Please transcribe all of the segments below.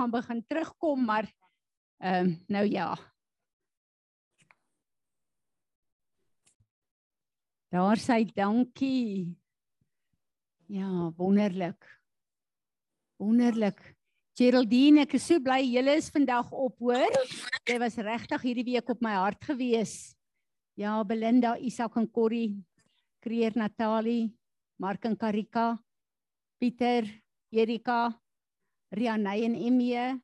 gaan begin terugkom, maar ehm um, nou ja. Daar sê dankie. Ja, wonderlik. Wonderlik. Geraldine, ek is so bly julle is vandag op, hoor. Jy was regtig hierdie week op my hart gewees. Ja, Belinda, Isak en Corrie, Creer Natalie, Mark en Karika, Pieter, Erika, Rianey en Emie.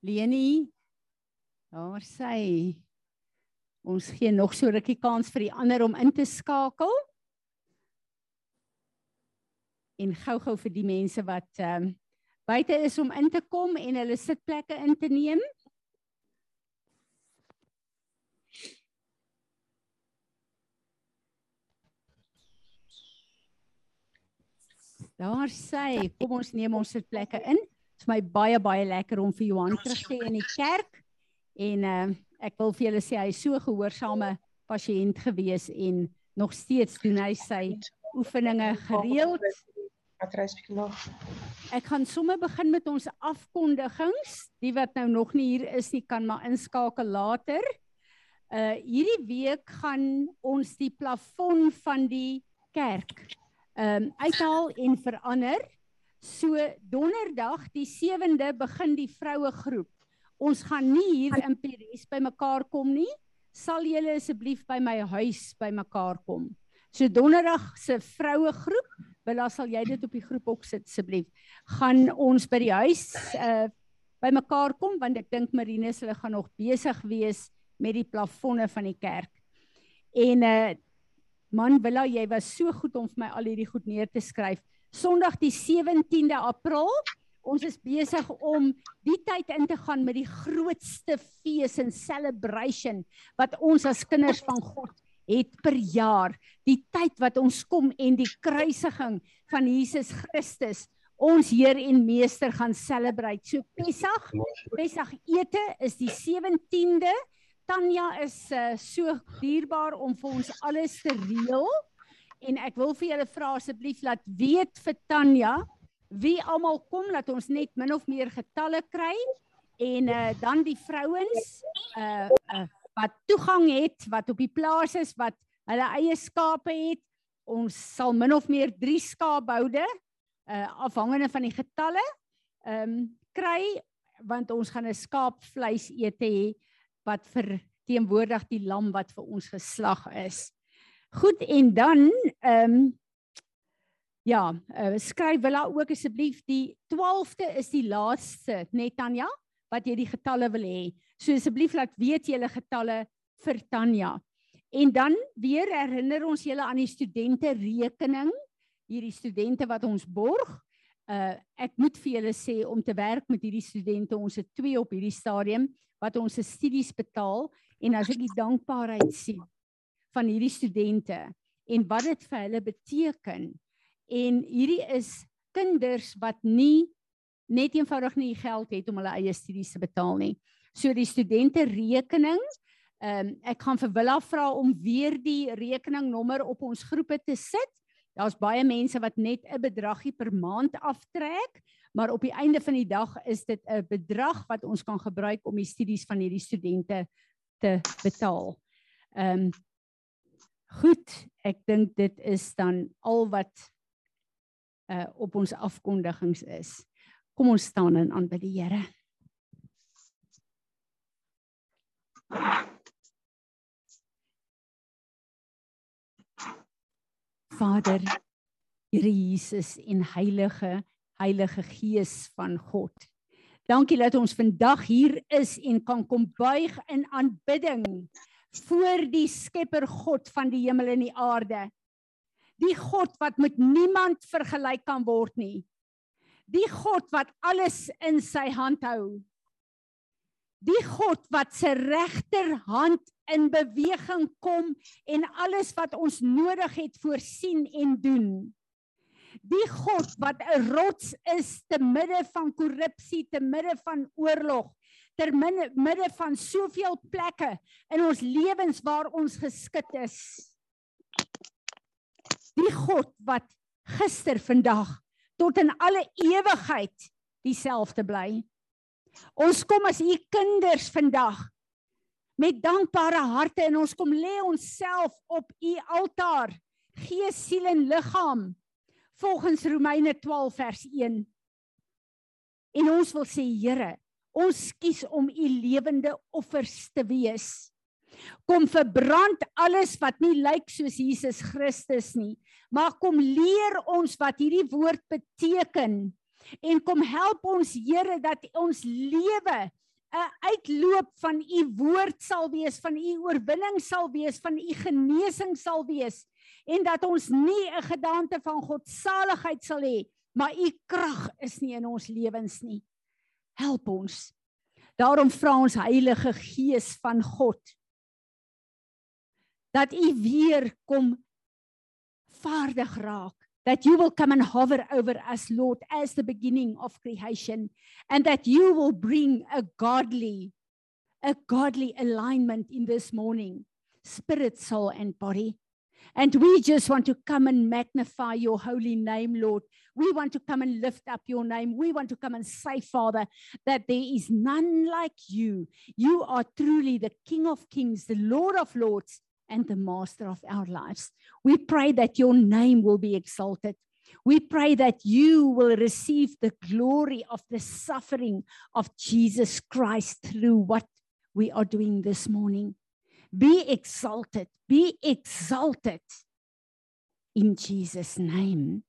Leni. Daar sê ons gee nog so rukkie kans vir die ander om in te skakel en gou-gou vir die mense wat ehm um, buite is om in te kom en hulle sitplekke in te neem. Daar sê, kom ons neem ons sitplekke in. Dit is my baie baie lekker om vir Johan terug te in die kerk en uh, ek wil vir julle sê hy is so gehoorsame pasiënt gewees en nog steeds doen hy sy oefeninge gereeld. Ek gaan sommer begin met ons afkondigings. Die wat nou nog nie hier is nie, kan maar inskakel later. Uh hierdie week gaan ons die plafon van die kerk ehm um, uithaal en verander. So donderdag die 7de begin die vroue groep. Ons gaan nie hier in Peres bymekaar kom nie. Sal julle asseblief by my huis bymekaar kom. So donderdag se vroue groep Willa, sal jy dit op die groep ook sit asseblief? Gaan ons by die huis uh by mekaar kom want ek dink Marinus hulle gaan nog besig wees met die plafonne van die kerk. En uh man Willa, jy was so goed om vir my al hierdie goed neer te skryf. Sondag die 17de April Ons is besig om die tyd in te gaan met die grootste fees en celebration wat ons as kinders van God het per jaar die tyd wat ons kom en die kruisiging van Jesus Christus ons Heer en Meester gaan celebrate. So Pessach, Pessach ete is die 17de. Tanya is uh, so dierbaar om vir ons alles te reël. En ek wil vir julle vra asseblief laat weet vir Tanya wie almal kom laat ons net min of meer getalle kry en uh, dan die vrouens uh, uh wat toegang het, wat op die plaas is, wat hulle eie skape het. Ons sal min of meer 3 skaapboude uh afhangende van die getalle um, kry want ons gaan 'n skaapvleis ete hê wat vir teenwoordig die lam wat vir ons geslag is. Goed en dan ehm um, ja, uh, skryf wil daar ook asseblief die 12de is die laaste net Tanya wat jy die getalle wil hê. So asseblief laat weet julle getalle vir Tanya. En dan weer herinner ons julle aan die studente rekening, hierdie studente wat ons borg. Uh ek moet vir julle sê om te werk met hierdie studente, ons het twee op hierdie stadium wat ons se studies betaal en as ek die dankbaarheid sien van hierdie studente en wat dit vir hulle beteken. En hierdie is kinders wat nie net eenvoudig nie geld het om hulle eie studies te betaal nie. So die studente rekening, ehm um, ek gaan vir Willa vra om weer die rekeningnommer op ons groepe te sit. Daar's baie mense wat net 'n bedragie per maand aftrek, maar op die einde van die dag is dit 'n bedrag wat ons kan gebruik om die studies van hierdie studente te betaal. Ehm um, Goed, ek dink dit is dan al wat uh op ons afkondigings is. Kom ons staan en aanbid die Here. Vader, Here Jesus en Heilige Heilige Gees van God. Dankie dat ons vandag hier is en kan kom buig in aanbidding voor die Skepper God van die hemel en die aarde. Die God wat met niemand vergelyk kan word nie die God wat alles in sy hand hou. Die God wat se regterhand in beweging kom en alles wat ons nodig het voorsien en doen. Die God wat 'n rots is te midde van korrupsie, te midde van oorlog, ter midde van soveel plekke in ons lewens waar ons geskit is. Die God wat gister, vandag tot in alle ewigheid dieselfde bly. Ons kom as u kinders vandag met dankbare harte en ons kom lê onsself op u altaar, gees, siel en liggaam volgens Romeine 12 vers 1. En ons wil sê Here, ons kies om u lewende offers te wees. Kom verbrand alles wat nie lyk soos Jesus Christus nie, maar kom leer ons wat hierdie woord beteken en kom help ons Here dat ons lewe 'n uitloop van u woord sal wees, van u oorwinning sal wees, van u genesing sal wees en dat ons nie 'n gedagte van God saligheid sal hê, maar u krag is nie in ons lewens nie. Help ons. Daarom vra ons Heilige Gees van God dat u weer kom vaardig raak that you will come and hover over us, Lord, as the beginning of creation, and that you will bring a godly, a godly alignment in this morning, spirit, soul, and body. And we just want to come and magnify your holy name, Lord. We want to come and lift up your name. We want to come and say, Father, that there is none like you. You are truly the King of kings, the Lord of lords, and the master of our lives. We pray that your name will be exalted. We pray that you will receive the glory of the suffering of Jesus Christ through what we are doing this morning. Be exalted, be exalted in Jesus' name.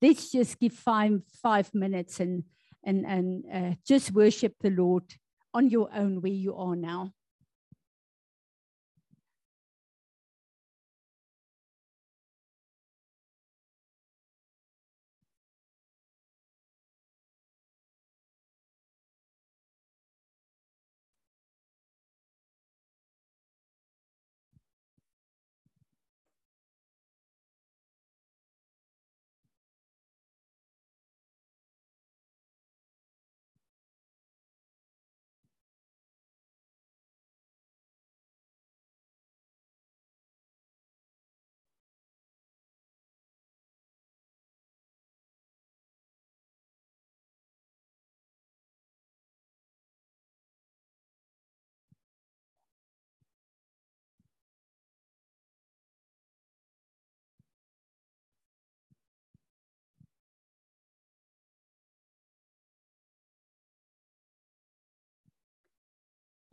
Let's just give five, five minutes and, and, and uh, just worship the Lord on your own where you are now.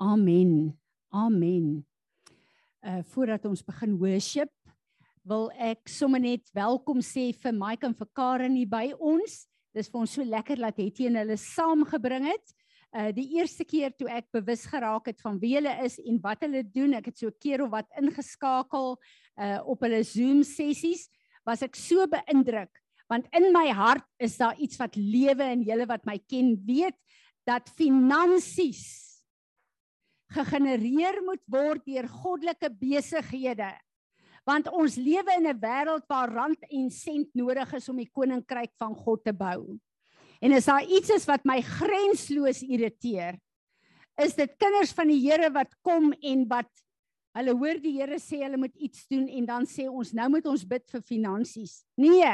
Amen. Amen. Uh voordat ons begin worship, wil ek sommer net welkom sê vir Mike en vir Karen hier by ons. Dis vir ons so lekker dat Hetty en hulle saamgebring het. Uh die eerste keer toe ek bewus geraak het van wie hulle is en wat hulle doen, ek het so 'n keer of wat ingeskakel uh op hulle Zoom sessies, was ek so beïndruk want in my hart is daar iets wat lewe en julle wat my ken weet dat finansies gegenereer moet word deur goddelike besighede. Want ons lewe in 'n wêreld waar rand en sent nodig is om die koninkryk van God te bou. En as daar iets is wat my grensloos irriteer, is dit kinders van die Here wat kom en wat hulle hoor die Here sê hulle moet iets doen en dan sê ons nou moet ons bid vir finansies. Nee,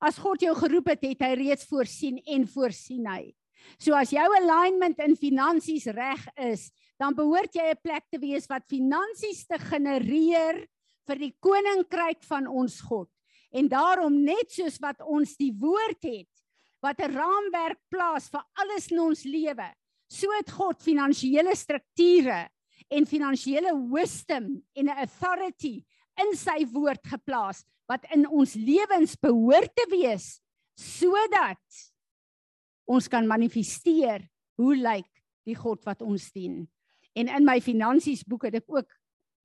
as God jou geroep het, het hy reeds voorsien en voorsien hy. So as jou alignment in finansies reg is, dan behoort jy 'n plek te wees wat finansies te genereer vir die koninkryk van ons God. En daarom net soos wat ons die woord het wat 'n raamwerk plaas vir alles in ons lewe, so het God finansiële strukture en finansiële wisdom en 'n authority in sy woord geplaas wat in ons lewens behoort te wees sodat ons kan manifesteer hoe lyk die God wat ons dien. En in my finansies boek het ek ook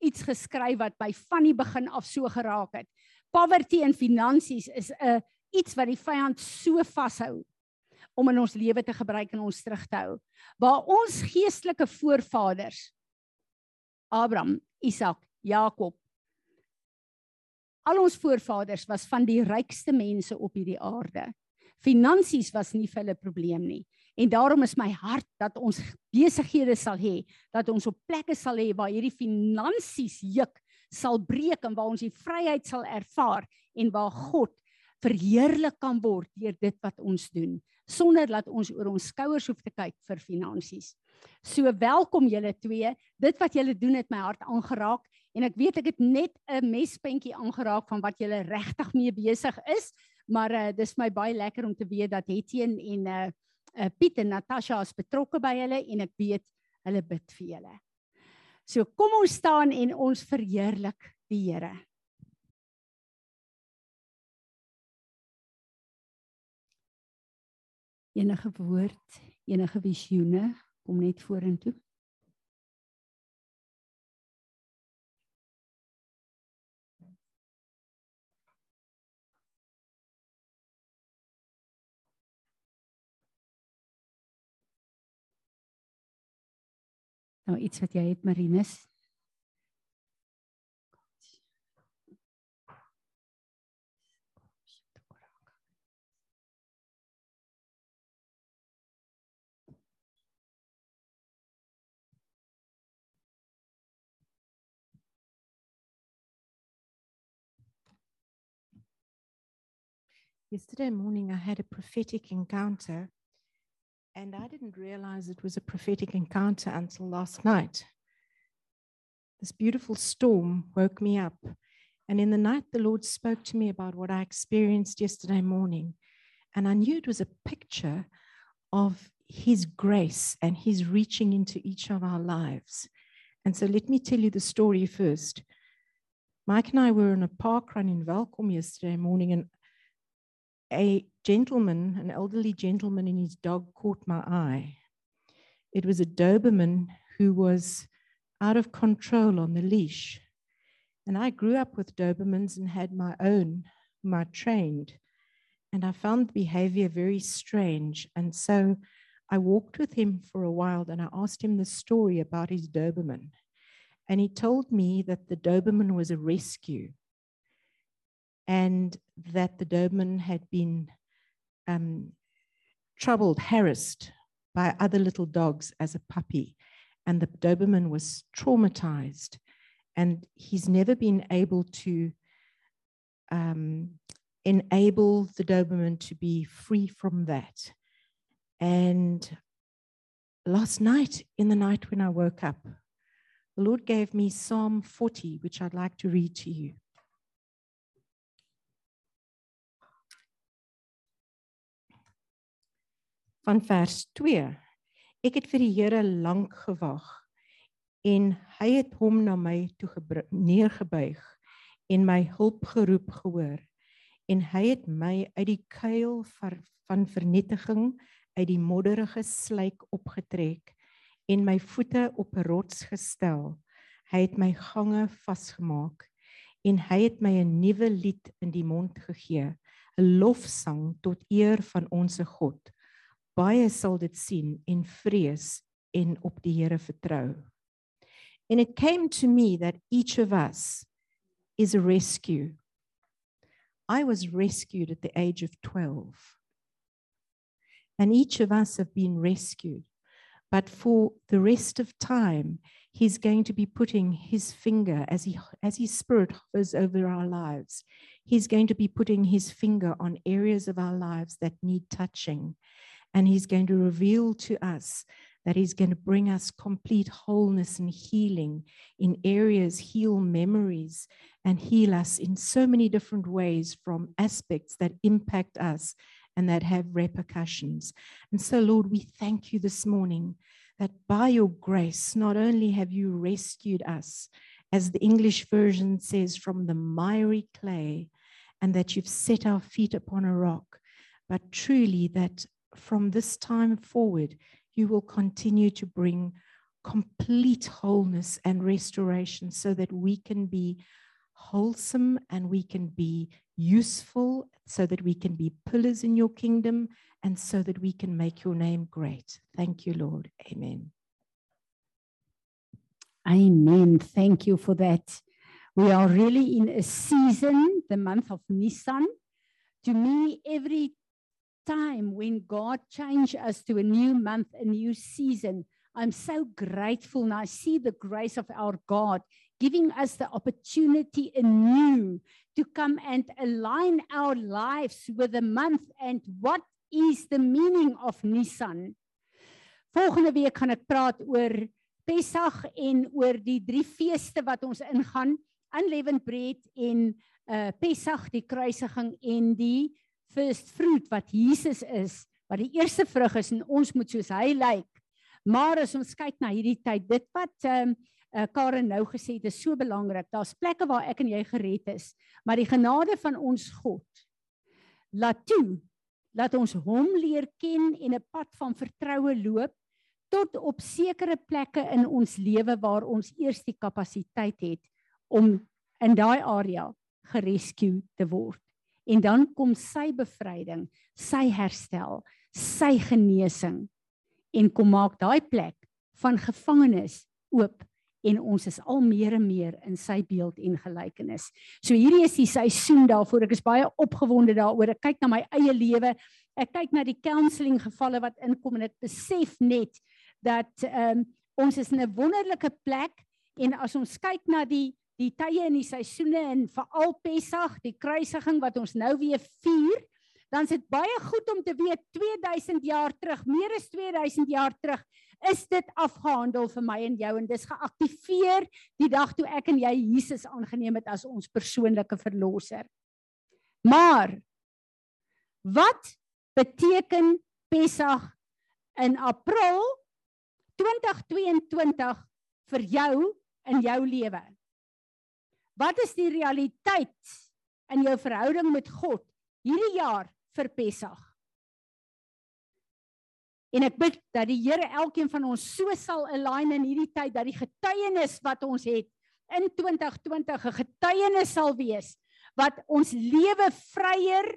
iets geskryf wat by van die begin af so geraak het. Poverty en finansies is 'n iets wat die vyand so vashou om in ons lewe te gebruik en ons terug te hou. Waar ons geestelike voorvaders Abraham, Isak, Jakob al ons voorvaders was van die rykste mense op hierdie aarde. Finansies was nie vir hulle probleem nie. En daarom is my hart dat ons besighede sal hê, dat ons op plekke sal hê waar hierdie finansies juk sal breek en waar ons die vryheid sal ervaar en waar God verheerlik kan word deur dit wat ons doen sonder dat ons oor ons skouers hoef te kyk vir finansies. So welkom julle twee. Dit wat julle doen het my hart aangeraak en ek weet ek het net 'n mespuntjie aangeraak van wat julle regtig mee besig is, maar uh, dis my baie lekker om te weet dat Etienne en uh, uh Piet en Natasha is betrokke by hulle en ek weet hulle bid vir julle. So kom ons staan en ons verheerlik die Here. Enige woord, enige visioene, kom net vorentoe. Nou iets wat jy het Marinus. Yesterday morning, I had a prophetic encounter, and I didn't realize it was a prophetic encounter until last night. This beautiful storm woke me up, and in the night, the Lord spoke to me about what I experienced yesterday morning. And I knew it was a picture of His grace and His reaching into each of our lives. And so, let me tell you the story first. Mike and I were on a park run in Welcome yesterday morning, and a gentleman, an elderly gentleman, and his dog caught my eye. It was a Doberman who was out of control on the leash. And I grew up with Dobermans and had my own, my trained. And I found the behavior very strange. And so I walked with him for a while and I asked him the story about his Doberman. And he told me that the Doberman was a rescue and that the Doberman had been um, troubled, harassed by other little dogs as a puppy. And the Doberman was traumatized. And he's never been able to um, enable the Doberman to be free from that. And last night, in the night when I woke up, the Lord gave me Psalm 40, which I'd like to read to you. Van vers 2. Ek het vir die Here lank gewag en hy het hom na my toe neergebuig en my hulp geroep gehoor en hy het my uit die kuil van vernietiging uit die modderige sluik opgetrek en my voete op 'n rots gestel. Hy het my gange vasgemaak en hy het my 'n nuwe lied in die mond gegee, 'n lofsang tot eer van ons God baie sal dit sien en vrees en op die Here vertrou. And it came to me that each of us is a rescue. I was rescued at the age of 12. And each of us have been rescued. But for the rest of time, he's going to be putting his finger as he as his spirit hovers over our lives. He's going to be putting his finger on areas of our lives that need touching and He's going to reveal to us that He's going to bring us complete wholeness and healing in areas, heal memories, and heal us in so many different ways from aspects that impact us and that have repercussions. And so, Lord, we thank you this morning that by your grace, not only have you rescued us, as the English version says, from the miry clay, and that you've set our feet upon a rock, but truly that from this time forward, you will continue to bring complete wholeness and restoration so that we can be wholesome and we can be useful, so that we can be pillars in your kingdom, and so that we can make your name great. Thank you, Lord. Amen. Amen. Thank you for that. We are really in a season, the month of Nisan. To me, every time when God changed us to a new month, a new season. I'm so grateful and I see the grace of our God giving us the opportunity anew to come and align our lives with the month and what is the meaning of Nisan. Volgende week gaan ek praat oor Pessach en oor die drie feeste wat ons ingaan, unleavened bread en uh Pessach, die kruisiging en die first fruit wat Jesus is, wat die eerste vrug is en ons moet soos hy lyk. Maar as ons kyk na hierdie tyd, dit wat ehm um, uh, Karen nou gesê het, is so belangrik. Daar's plekke waar ek en jy gered is, maar die genade van ons God laat toe dat ons hom leer ken en 'n pad van vertroue loop tot op sekere plekke in ons lewe waar ons eers die kapasiteit het om in daai area gerescue te word. En dan kom sy bevryding, sy herstel, sy genesing en kom maak daai plek van gevangenes oop en ons is al meer en meer in sy beeld en gelykenis. So hierdie is die seisoen daarvoor. Ek is baie opgewonde daaroor. Ek kyk na my eie lewe. Ek kyk na die counselling gevalle wat inkom en ek besef net dat ehm um, ons is in 'n wonderlike plek en as ons kyk na die die tye en die seisoene en veral Pessach, die kruisiging wat ons nou weer vier, dan is dit baie goed om te weet 2000 jaar terug, meer as 2000 jaar terug, is dit afgehandel vir my en jou en dis geaktiveer die dag toe ek en jy Jesus aangeneem het as ons persoonlike verlosser. Maar wat beteken Pessach in April 2022 vir jou in jou lewe? Wat is die realiteit in jou verhouding met God hierdie jaar vir Pessach? En ek bid dat die Here elkeen van ons so sal align in hierdie tyd dat die getuienis wat ons het in 2020 'n getuienis sal wees wat ons lewe vryer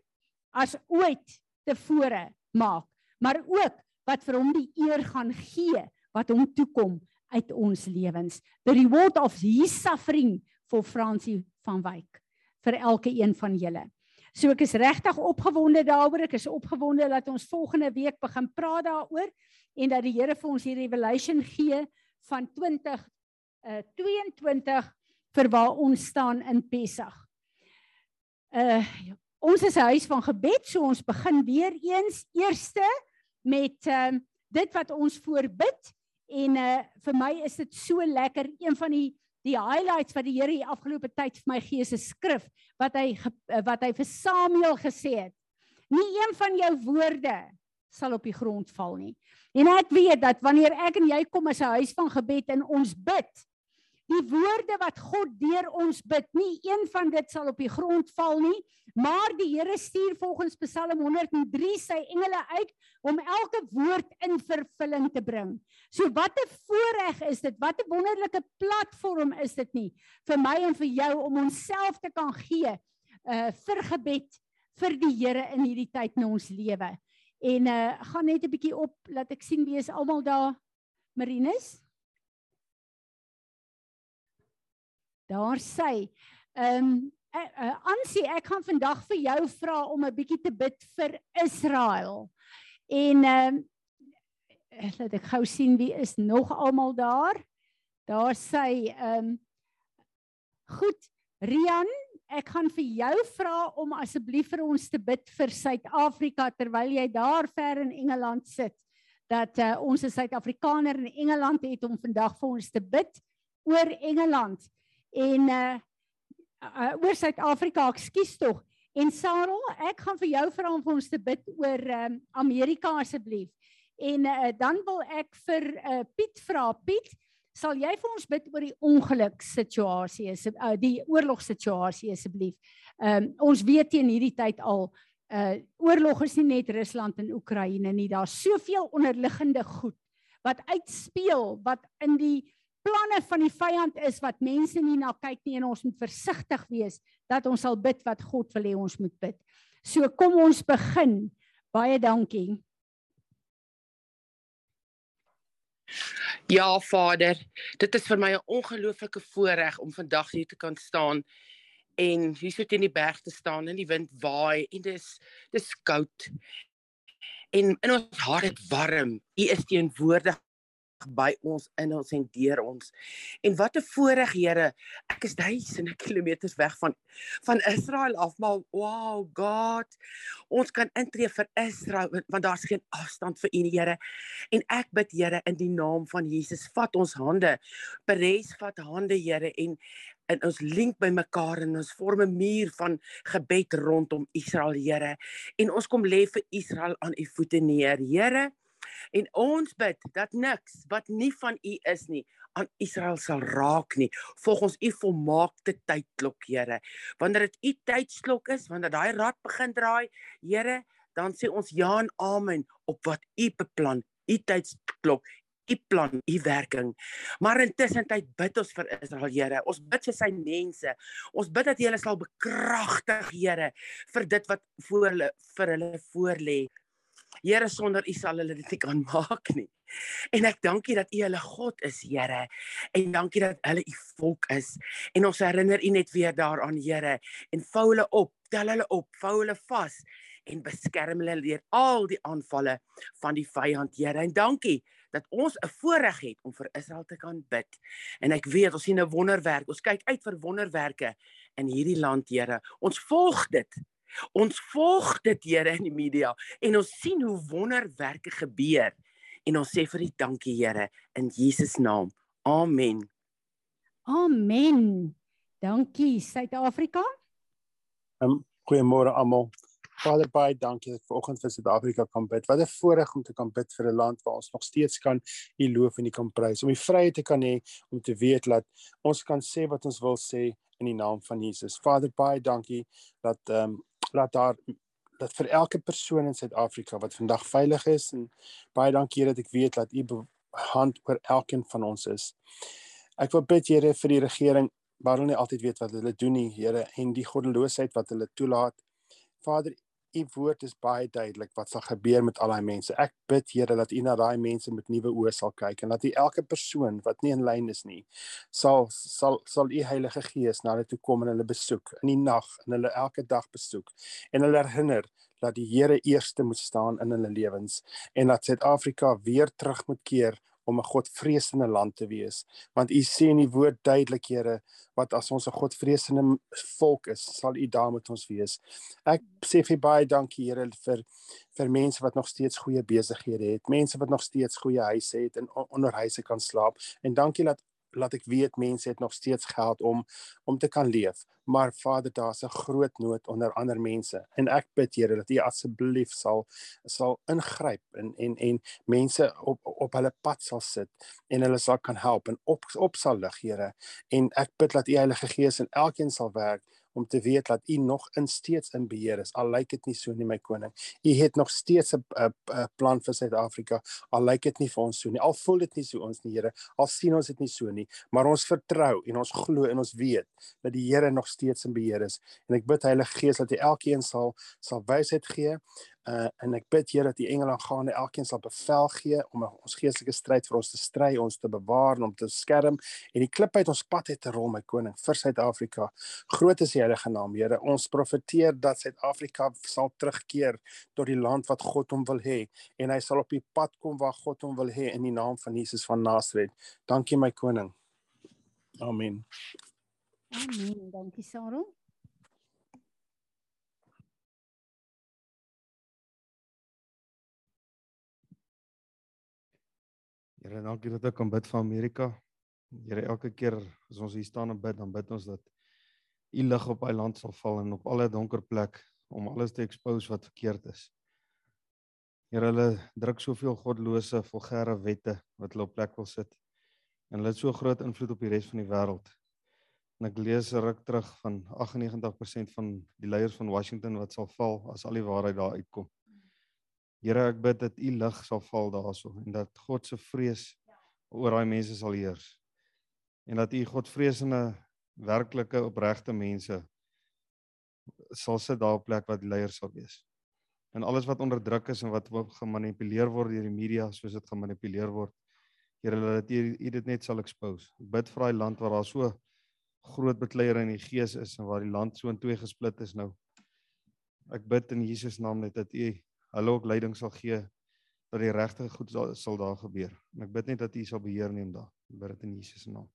as ooit tevore maak, maar ook wat vir hom die eer gaan gee wat hom toekom uit ons lewens. The reward of his suffering for Francie van Wyk vir elke een van julle. So ek is regtig opgewonde daaroor. Ek is opgewonde dat ons volgende week begin praat daaroor en dat die Here vir ons die revelation gee van 20 uh 22 vir waar ons staan in Pessach. Uh ons is 'n huis van gebed, so ons begin weer eens eerste met ehm uh, dit wat ons voorbid en uh vir my is dit so lekker een van die die highlights wat die Here die afgelope tyd vir my gee is 'n skrif wat hy wat hy vir Samuel gesê het. Nie een van jou woorde sal op die grond val nie. En ek weet dat wanneer ek en jy kom as 'n huis van gebed en ons bid, die woorde wat God deur ons bid, nie een van dit sal op die grond val nie, maar die Here stuur volgens Psalm 103 sy engele uit om elke woord in vervulling te bring. So wat 'n voorreg is dit? Wat 'n wonderlike platform is dit nie vir my en vir jou om onsself te kan gee uh vir gebed vir die Here in hierdie tyd in ons lewe. En uh gaan net 'n bietjie op laat ek sien wie is almal daar. Marinus? Daar sy. Ehm um, Ansie, ek gaan vandag vir jou vra om 'n bietjie te bid vir Israel. En ehm um, laat ek gou sien wie is nog almal daar. Daar sy ehm um, Goed, Rian, ek gaan vir jou vra om asseblief vir ons te bid vir Suid-Afrika terwyl jy daar ver in Engeland sit. Dat uh, ons 'n Suid-Afrikaner in Engeland het om vandag vir ons te bid oor Engeland en uh, uh oor Suid-Afrika, ekskuus tog. En Sarel, ek gaan vir jou vra om vir ons te bid oor um, Amerika asseblief. En uh, dan wil ek vir uh, Piet vra, Piet, sal jy vir ons bid oor die ongeluk situasie, uh, die oorlogssituasie asseblief. Um, ons weet teen hierdie tyd al uh oorlog is nie net Rusland en Oekraïne nie, daar's soveel onderliggende goed wat uitspeel wat in die planne van die vyand is wat mense nie na kyk nie en ons moet versigtig wees dat ons sal bid wat God wil hê ons moet bid. So kom ons begin. Baie dankie. Ja, Vader, dit is vir my 'n ongelooflike voorreg om vandag hier te kan staan en hier so teen die berg te staan en die wind waai en dis dis koud. En in ons hart het warm. U is teenwoordig by ons in ons en deur ons. En wat 'n voorreg, Here. Ek is duisende kilometers weg van van Israel af, maar wow, God. Ons kan intree vir Israel want daar's geen afstand vir U, Here. En ek bid, Here, in die naam van Jesus, vat ons hande. Peres vat hande, Here, en en ons link by mekaar en ons vorm 'n muur van gebed rondom Israel, Here. En ons kom lê vir Israel aan U voete neer, Here. En ons bid dat niks wat nie van U is nie aan Israel sal raak nie. Volgens U volmaakte tydklok, Here. Wanneer dit U tydsklok is, wanneer daai rad begin draai, Here, dan sê ons ja en amen op wat U beplan. U tydsklok, u plan, u werking. Maar intussen tyd bid ons vir Israel, Here. Ons bid vir sy mense. Ons bid dat hulle sal bekragtig, Here, vir dit wat voor hulle vir hulle voorlê. Here, sonder U sal hulle dit nie kan maak nie. En ek dankie dat U hulle God is, Here. En dankie dat hulle U volk is. En ons herinner U net weer daaraan, Here, en vou hulle op, tel hulle op, vou hulle vas en beskerm hulle deur al die aanvalle van die vyand, Here. En dankie dat ons 'n voorreg het om vir Israel te kan bid. En ek weet ons sien 'n wonderwerk. Ons kyk uit vir wonderwerke in hierdie land, Here. Ons volg dit. Ons volg dit, Here, in die media en ons sien hoe wonderwerke gebeur. En ons sê vir U dankie, Here, in Jesus naam. Amen. Amen. Dankie Suid-Afrika. Um, Goeiemôre almal. Vader baie dankie dat vanoggend vir Suid-Afrika kan bid. Wat 'n voorreg om te kan bid vir 'n land waar ons nog steeds kan U loof en U kan prys. Om die vryheid te kan hê om te weet dat ons kan sê wat ons wil sê in die naam van Jesus. Vader baie dankie dat ehm um, laat daar dat vir elke persoon in Suid-Afrika wat vandag veilig is en baie dankie dat ek weet dat U hand oor elkeen van ons is. Ek wil bid Here vir die regering waar hulle nie altyd weet wat hulle doen nie, Here, en die goddeloosheid wat hulle toelaat. Vader, u woord is baie duidelik wat sal gebeur met al daai mense. Ek bid Here dat u na daai mense met nuwe oë sal kyk en dat u elke persoon wat nie in lyn is nie sal sal sal u Heilige Gees na hulle toe kom en hulle besoek in die nag en hulle elke dag besoek en hulle herinner dat die Here eerste moet staan in hulle lewens en dat Suid-Afrika weer terug moet keer om 'n godvreesende land te wees. Want u sê in die woord duidelik, Here, wat as ons 'n godvreesende volk is, sal u daar met ons wees. Ek sê vir baie dankie, Here, vir vir mense wat nog steeds goeie besighede het, mense wat nog steeds goeie huise het en onder huise kan slaap. En dankie dat laat ek weet mense het nog steeds geld om om te kan leef. Maar Vader, daar's 'n groot nood onder ander mense en ek bid Here dat U asseblief sal sal ingryp en en en mense op op hulle pad sal sit en hulle sal kan help en op op sal lig, Here. En ek bid dat U Heilige Gees in elkeen sal werk om te weet dat u nog in steeds in beheer is al lyk dit nie so nie my koning. U het nog steeds 'n plan vir Suid-Afrika al lyk dit nie vir ons so nie. Al voel dit nie so ons nie Here. Al sien ons dit nie so nie. Maar ons vertrou en ons glo en ons weet dat die Here nog steeds in beheer is. En ek bid Heilige Gees dat hy elkeen sal sal wysheid gee Uh en ek bid Here dat die engele aangaande elkeen sal bevel gee om ons geestelike stryd vir ons te stry, ons te bewaar en om te skerm en die klip uit ons pad het te rol my koning vir Suid-Afrika. Groot is die heilige naam, Here. Ons profeteer dat Suid-Afrika sal terugkeer tot die land wat God hom wil hê en hy sal op die pad kom waar God hom wil hê in die naam van Jesus van Nasaret. Dankie my koning. Amen. Amen. Dankie Sarah. Here, dankie dat ek kan bid vir Amerika. Here, elke keer as ons hier staan en bid, dan bid ons dat U lig op daai land sal val en op alle donker plek om alles te expose wat verkeerd is. Here, hulle druk soveel godlose, vulgêre wette wat hulle op plek wil sit. En hulle het so groot invloed op die res van die wêreld. En ek lees ruk terug van 98% van die leiers van Washington wat sal val as al die waarheid daar uitkom. Here, ek bid dat u lig sal val daarso en dat God se vrees oor daai mense sal heers. En dat u Godvreesende werklike opregte mense sal sit daar op plek wat leiers sal wees. En alles wat onderdruk is en wat gemanipuleer word deur die media soos dit gemanipuleer word. Here, dat u dit net sal expose. Ek bid vir daai land waar daar so groot bekleier in die gees is en waar die land so in twee gesplit is nou. Ek bid in Jesus naam net dat u hulle ook leiding sal gee dat die regte goed sal, sal daar gebeur. En ek bid net dat U sal beheer neem daar. Ek bid dit in Jesus se naam.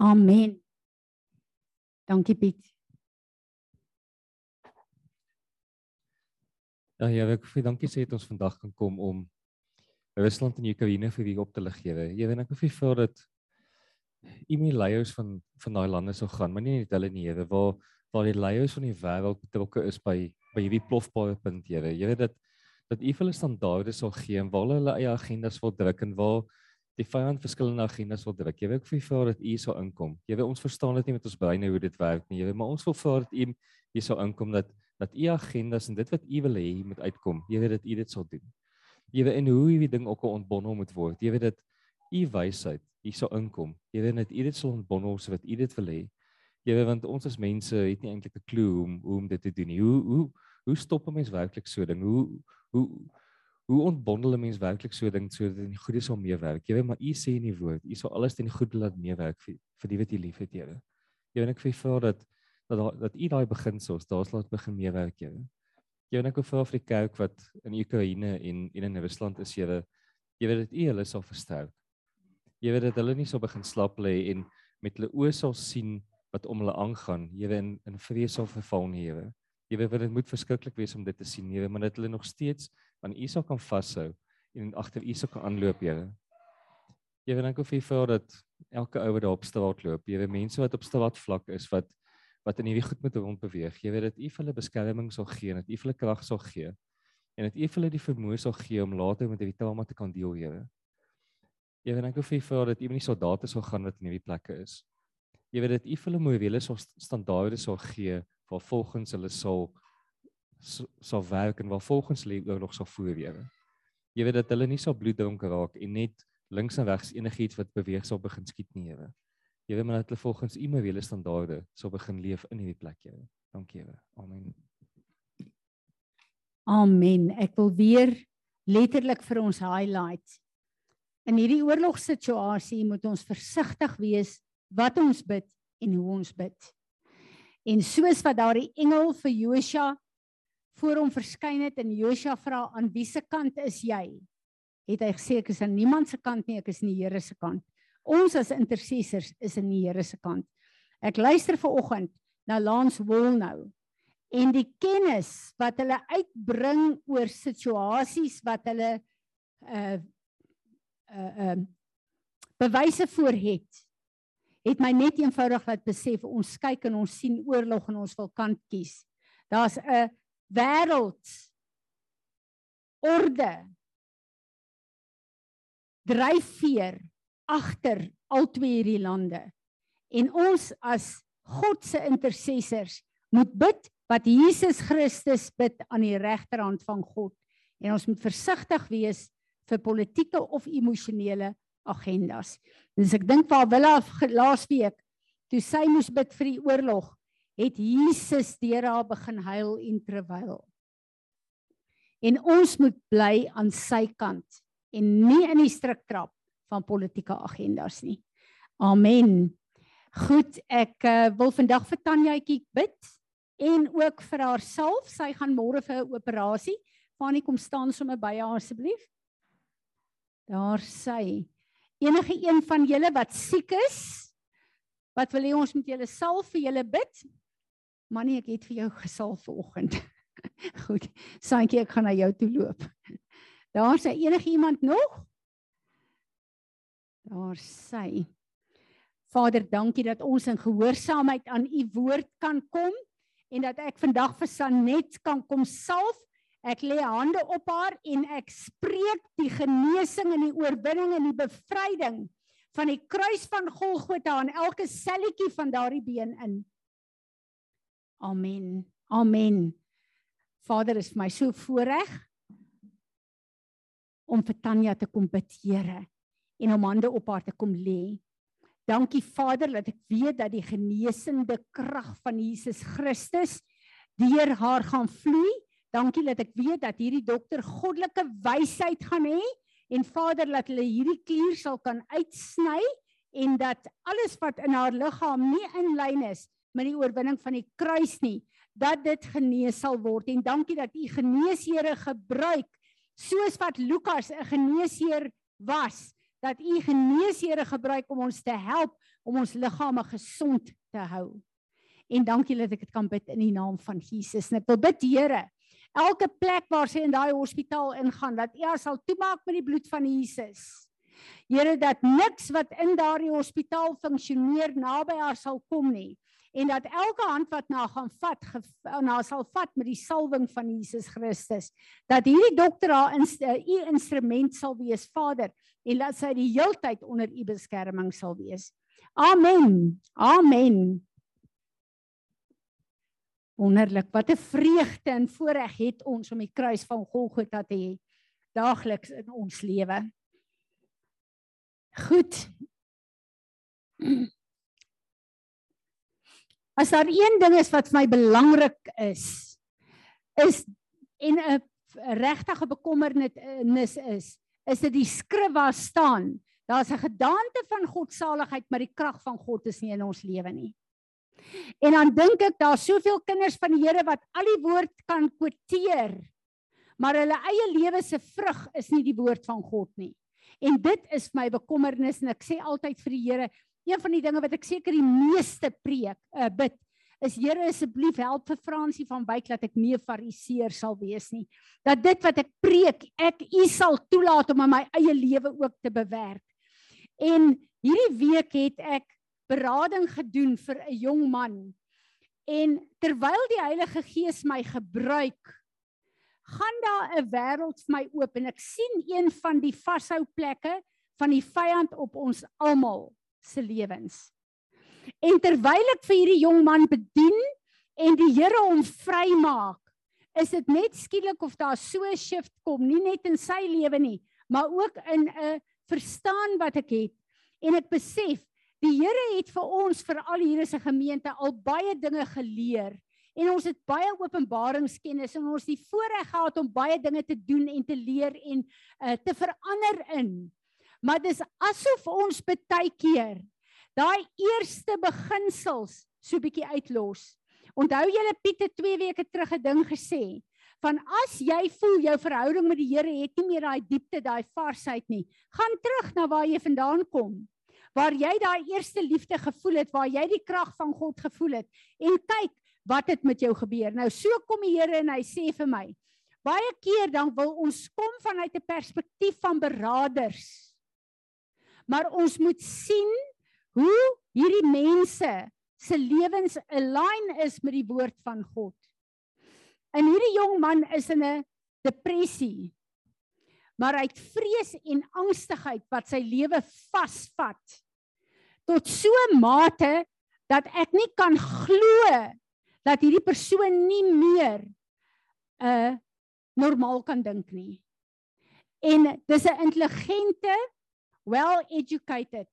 Amen. Dankie Piet. Ja, ja, ek vir dankie sê het ons vandag kan kom om Rusland en Oekraïne vir wie op te lig gee. Jy weet ek nie vir dat u my leiers van van daai lande sou gaan, maar nie net hulle nie, Here, waar waar die leiers van die wêreld betrokke is by by hierdie plofbare punt, Here. Weet dat dat u hulle standaarde sal gee en waar hulle eie agendas wil druk en waar die vyand verskillende agendas wil druk. Weet ek vir dat u sal inkom. Weet ons verstaan dit nie met ons breine hoe dit werk nie, Here, maar ons wil vra dat u hier sal inkom dat dat u agendas en dit wat u wil hê moet uitkom. Weet dat u dit sal doen. Weet en hoe hierdie ding ook ontbondel moet word. Weet dat u wysheid hier sal inkom. Weet dat u dit sal ontbondel so wat u dit wil hê. Weet want ons as mense het nie eintlik 'n klou hoe hoe om dit te doen nie. Hoe hoe hoe stop 'n mens werklik so ding? Hoe hoe hoe ontbondel 'n mens werklik so ding sodat dit goeie sal meewerk? Jy weet maar u sê in die woord, u sal alles ten goeie laat meewerk vir vir die wat u liefhet, Here. Jy weet ek vir dat dat dat u daai beginsels daar's laat begin meewerk jy. Jy weet ek oor vir die kerk wat in Oekraïne en en in Rusland is jy jy weet dit u hulle sal versterk. Jy weet dat hulle nie so begin slap lê en met hulle oë sal sien wat om hulle aangaan. Weet in in vrees sal verval nie jy. Jy weet dit moet verskriklik wees om dit te sien jy, maar dat hulle nog steeds aan u sal kan vashou en agter u sal kan aanloop. Jy weet ek hoef vir dat elke ou wat daar op straat loop, weet mense wat op straat vlak is wat wat in hierdie goed met rond beweeg. Jy weet dat U vir hulle beskerming sal gee en dat U vir hulle krag sal gee en dat U vir hulle die vermoë sal gee om later met hierdie trauma te kan deel, Here. Weet ek hoef vir dat U nie soldate sal gaan wat in hierdie plekke is. Jy weet dat U vir hulle morele sal standaarde sal gee waar volgens hulle sal sal werk en waar volgens hulle oorlog sal voer, Here. Jy weet dat hulle nie sal bloeddronk raak en net links en regs enigiets wat beweeg sal begin skiet nie, Here. Here, maar dat hulle volgens U morele standaarde sal begin leef in hierdie plek, Here. Dankie, Here. Amen. Amen. Ek wil weer letterlik vir ons highlight. In hierdie oorlogssituasie moet ons versigtig wees wat ons bid en hoe ons bid. En soos wat daardie engel vir Josua voor hom verskyn het en Josua vra aan wie se kant is jy? Het hy gesê ek is aan niemand se kant nie, ek is in die Here se kant. Ons as intercessors is in die Here se kant. Ek luister ver oggend na Lance Wall nou en die kennis wat hulle uitbring oor situasies wat hulle uh uh uh bewyse voor het het my net eenvoudig laat besef ons kyk en ons sien oorlog en ons wil kant kies. Daar's 'n wêreld orde dryfveer agter al twee hierdie lande. En ons as God se intercessors moet bid wat Jesus Christus bid aan die regterhand van God. En ons moet versigtig wees vir politieke of emosionele agendas. Dis ek dink waar Willa laasweek toe sy moes bid vir die oorlog, het Jesus deur haar begin huil en terwyl. En ons moet bly aan sy kant en nie in die struiktrap van politieke agendas nie. Amen. Goed, ek uh, wil vandag vir Tanjaatjie bid en ook vir haarself. Sy gaan môre vir 'n operasie. Fanie kom staan sommer by haar asseblief. Daar sy. Enige een van julle wat siek is, wat wil hê ons moet julle salf vir julle bid? Manie, ek het vir jou gesalf vanoggend. Goed. Santjie, ek gaan na jou toe loop. Daar sy enige iemand nog? Daar sy. Vader, dankie dat ons in gehoorsaamheid aan u woord kan kom en dat ek vandag vir Sanet kan kom salf. Ek lê hande op haar en ek spreek die genesing en die oorwinning en die bevryding van die kruis van Golgotha aan elke selletjie van daardie been in. Amen. Amen. Vader, is vir my so voorreg om vir Tanya te kom bid, Here en om hande op haar te kom lê. Dankie Vader dat ek weet dat die genesende krag van Jesus Christus deur haar gaan vloei. Dankie dat ek weet dat hierdie dokter goddelike wysheid gaan hê en Vader dat hulle hierdie klier sal kan uitsny en dat alles wat in haar liggaam nie in lyn is met die oorwinning van die kruis nie, dat dit genees sal word. En dankie dat u genees Here gebruik soos wat Lukas 'n geneesheer was, dat u geneesheere gebruik om ons te help om ons liggame gesond te hou. En dankie dat ek dit kan bid in die naam van Jesus. En ek wil bid Here, elke plek waar sy in daai hospitaal ingaan, dat U haar sal toemaak met die bloed van Jesus. Here dat niks wat in daardie hospitaal funksioneer naby haar sal kom nie en dat elke hand wat na gaan vat na sal vat met die salwing van Jesus Christus dat hierdie dokter haar in u instrument sal wees Vader en dat sy die heeltyd onder u beskerming sal wees. Amen. Amen. Wonderlik. Wat 'n vreugde en voorreg het ons om die kruis van Golgotha te hê daagliks in ons lewe. Goed. As daar een ding is wat vir my belangrik is, is en 'n regtige bekommernis is, is dit die skrif waar staan, daar's 'n gedaante van godsaligheid, maar die krag van God is nie in ons lewe nie. En dan dink ek daar's soveel kinders van die Here wat al die woord kan kwoteer, maar hulle eie lewe se vrug is nie die woord van God nie. En dit is my bekommernis en ek sê altyd vir die Here, een van die dinge wat ek seker die meeste preek, uh, bid, is Here asseblief help vir Fransie van Wyk dat ek nie 'n fariseer sal wees nie. Dat dit wat ek preek, ek U sal toelaat om in my eie lewe ook te bewerk. En hierdie week het ek berading gedoen vir 'n jong man. En terwyl die Heilige Gees my gebruik, gaan daar 'n wêreld vir my oop en ek sien een van die vashou plekke van die vyand op ons almal se lewens. En terwyl ek vir hierdie jong man bedien en die Here hom vrymaak, is dit net skielik of daar so 'n shift kom, nie net in sy lewe nie, maar ook in 'n verstaan wat ek het. En ek besef, die Here het vir ons vir al hier is 'n gemeente al baie dinge geleer en ons het baie openbaringskennis en ons het die voorreg gehad om baie dinge te doen en te leer en uh, te verander in. Maar dis asof ons baie keer daai eerste beginsels so bietjie uitlos. Onthou julle Piet het 2 weke terug 'n ding gesê van as jy voel jou verhouding met die Here het nie meer daai diepte, daai varsheid nie, gaan terug na waar jy vandaan kom. Waar jy daai eerste liefde gevoel het, waar jy die krag van God gevoel het en kyk wat het met jou gebeur. Nou so kom die Here en hy sê vir my, baie keer dan wil ons kom vanuit 'n perspektief van beraders. Maar ons moet sien hoe hierdie mense se lewens align is met die woord van God. En hierdie jong man is in 'n depressie. Maar hy het vrees en angstigheid wat sy lewe vasvat tot so mate dat ek nie kan glo dat hierdie persoon nie meer 'n uh, normaal kan dink nie. En dis 'n intelligente, well educated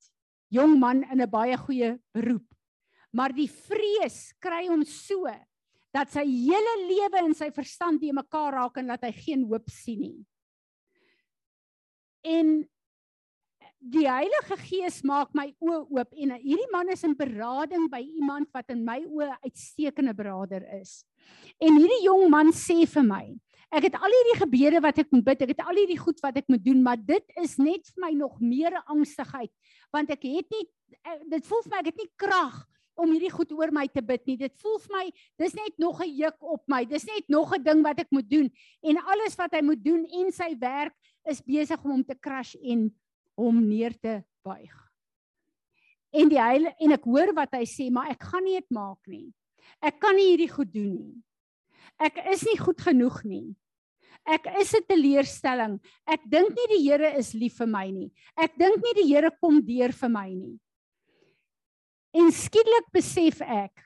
jong man in 'n baie goeie beroep. Maar die vrees kry hom so dat sy hele lewe en sy verstand die mekaar raak en dat hy geen hoop sien nie. En die Heilige Gees maak my oë oop en hierdie man is in berading by iemand wat in my oë uitstekende beraader is. En hierdie jong man sê vir my, Ek het al hierdie gebede wat ek moet bid, ek het al hierdie goed wat ek moet doen, maar dit is net vir my nog meer angstigheid want ek het nie dit voel vir my ek het nie krag om hierdie goed oor my te bid nie. Dit voel vir my dis net nog 'n juk op my. Dis net nog 'n ding wat ek moet doen en alles wat hy moet doen en sy werk is besig om hom te crash en hom neer te buig. En die heile en ek hoor wat hy sê, maar ek gaan nie dit maak nie. Ek kan nie hierdie goed doen nie. Ek is nie goed genoeg nie. Ek is 'n teleurstelling. Ek dink nie die Here is lief vir my nie. Ek dink nie die Here kom deur vir my nie. En skielik besef ek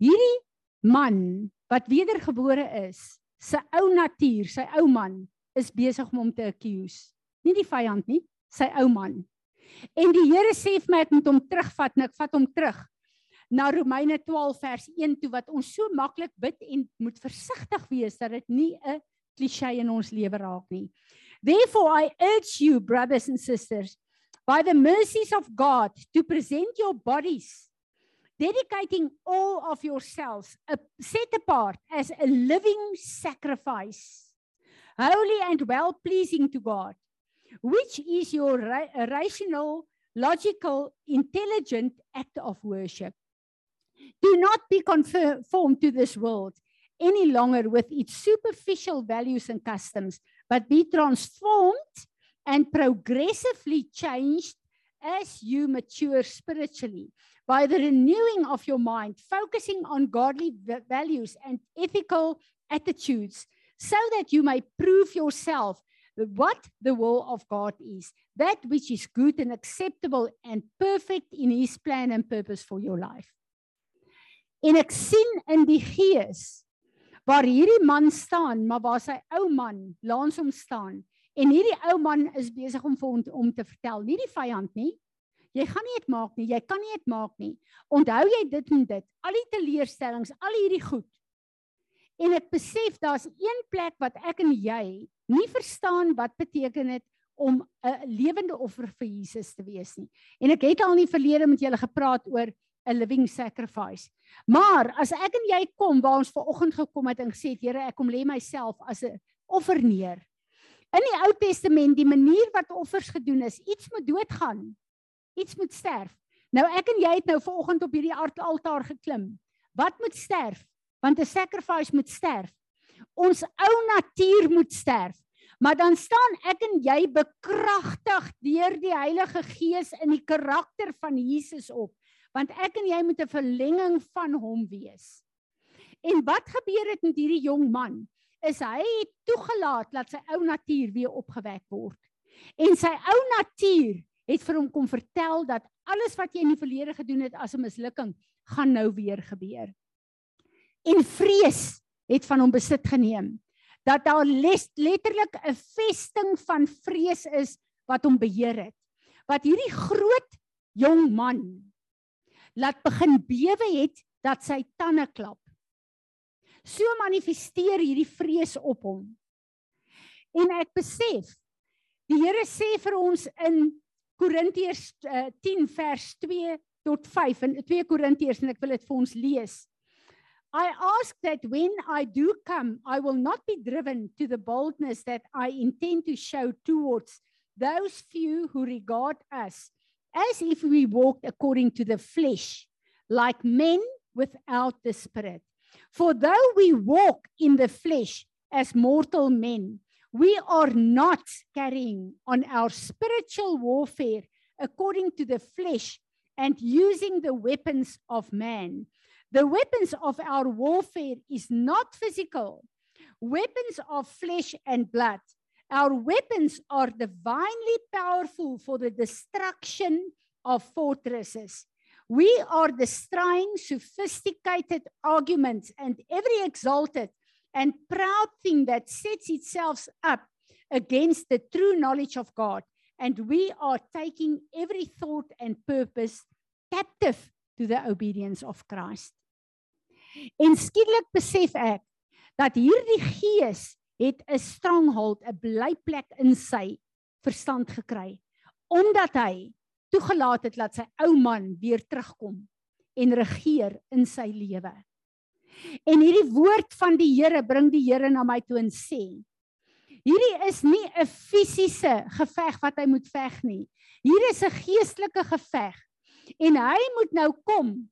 hierdie man wat wedergebore is, sy ou natuur, sy ou man is besig om hom te accuse. Nie die vyand nie, sy ou man. En die Here sê vir my ek moet hom terugvat en ek vat hom terug na Romeine 12 vers 1 toe wat ons so maklik bid en moet versigtig wees dat dit nie 'n klisjé in ons lewe raak nie. Therefore I urge you brothers and sisters by the mercies of God to present your bodies dedicating all of yourselves a set apart as a living sacrifice holy and well pleasing to God, which is your ra- uh, rational, logical, intelligent act of worship. Do not be conformed to this world any longer with its superficial values and customs, but be transformed and progressively changed as you mature spiritually by the renewing of your mind, focusing on godly values and ethical attitudes, so that you may prove yourself what the will of God is, that which is good and acceptable and perfect in His plan and purpose for your life. En ek sien in die gees waar hierdie man staan, maar waar sy ou man langs hom staan en hierdie ou man is besig om vir hom om te vertel, nie die vyand nie. Jy gaan nie dit maak nie, jy kan nie dit maak nie. Onthou jy dit en dit, al die teleurstellings, al hierdie goed. En ek besef daar's een plek wat ek en jy nie verstaan wat beteken dit om 'n lewende offer vir Jesus te wees nie. En ek het al in die verlede met julle gepraat oor 'n living sacrifice. Maar as ek en jy kom waar ons ver oggend gekom het en gesê het Here, ek kom lê myself as 'n offer neer. In die Ou Testament, die manier wat offers gedoen is, iets moet doodgaan. Iets moet sterf. Nou ek en jy het nou ver oggend op hierdie altaar geklim. Wat moet sterf? Want 'n sacrifice moet sterf. Ons ou natuur moet sterf. Maar dan staan ek en jy bekragtig deur die Heilige Gees in die karakter van Jesus op want ek en jy moet 'n verlenging van hom wees. En wat gebeur het met hierdie jong man? Is hy het toegelaat dat sy ou natuur weer opgewek word. En sy ou natuur het vir hom kom vertel dat alles wat jy in die verlede gedoen het as 'n mislukking, gaan nou weer gebeur. En vrees het van hom besit geneem. Dat daar letterlik 'n vesting van vrees is wat hom beheer het. Wat hierdie groot jong man laat begin bewe het dat sy tande klap. So manifesteer hierdie vrees op hom. En ek besef die Here sê vir ons in Korintiërs uh, 10 vers 2 tot 5 in 2 Korintiërs en ek wil dit vir ons lees. I ask that when I do come I will not be driven to the boldness that I intend to show towards those few who regard us as if we walked according to the flesh, like men without the spirit. For though we walk in the flesh as mortal men, we are not carrying on our spiritual warfare according to the flesh and using the weapons of man. The weapons of our warfare is not physical, weapons of flesh and blood Our weapons are divinely powerful for the destruction of fortresses. We are destroying sophisticated arguments and every exalted and proud thing that sets itself up against the true knowledge of God. And we are taking every thought and purpose captive to the obedience of Christ. En skielik besef ek dat hierdie gees het 'n stronghold, 'n blyplek in sy verstand gekry omdat hy toegelaat het dat sy ou man weer terugkom en regeer in sy lewe. En hierdie woord van die Here bring die Here na my toe en sê: Hierdie is nie 'n fisiese geveg wat hy moet veg nie. Hier is 'n geestelike geveg. En hy moet nou kom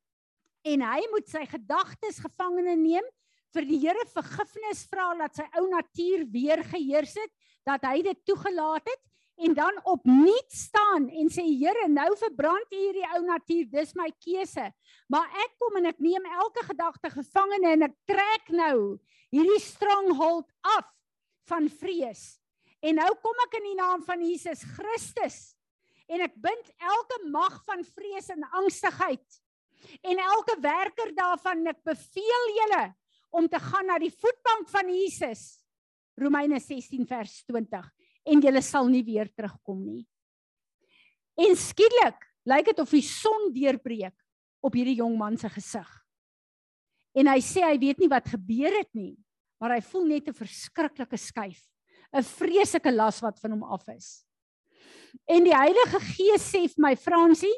en hy moet sy gedagtes gevangene neem vir die Here vergifnis vra dat sy ou natuur weer geheers het, dat hy dit toegelaat het en dan opnuut staan en sê Here, nou verbrand U hierdie ou natuur, dis my keuse. Maar ek kom en ek neem elke gedagte gevangene en ek trek nou hierdie stronghold af van vrees. En nou kom ek in die naam van Jesus Christus en ek bind elke mag van vrees en angstigheid en elke werker daarvan ek beveel julle om te gaan na die voetbank van Jesus. Romeine 16 vers 20 en jy sal nie weer terugkom nie. En skielik lyk dit of die son deurbreek op hierdie jong man se gesig. En hy sê hy weet nie wat gebeur het nie, maar hy voel net 'n verskriklike skuif, 'n vreeslike las wat van hom af is. En die Heilige Gees sê vir my Fransie,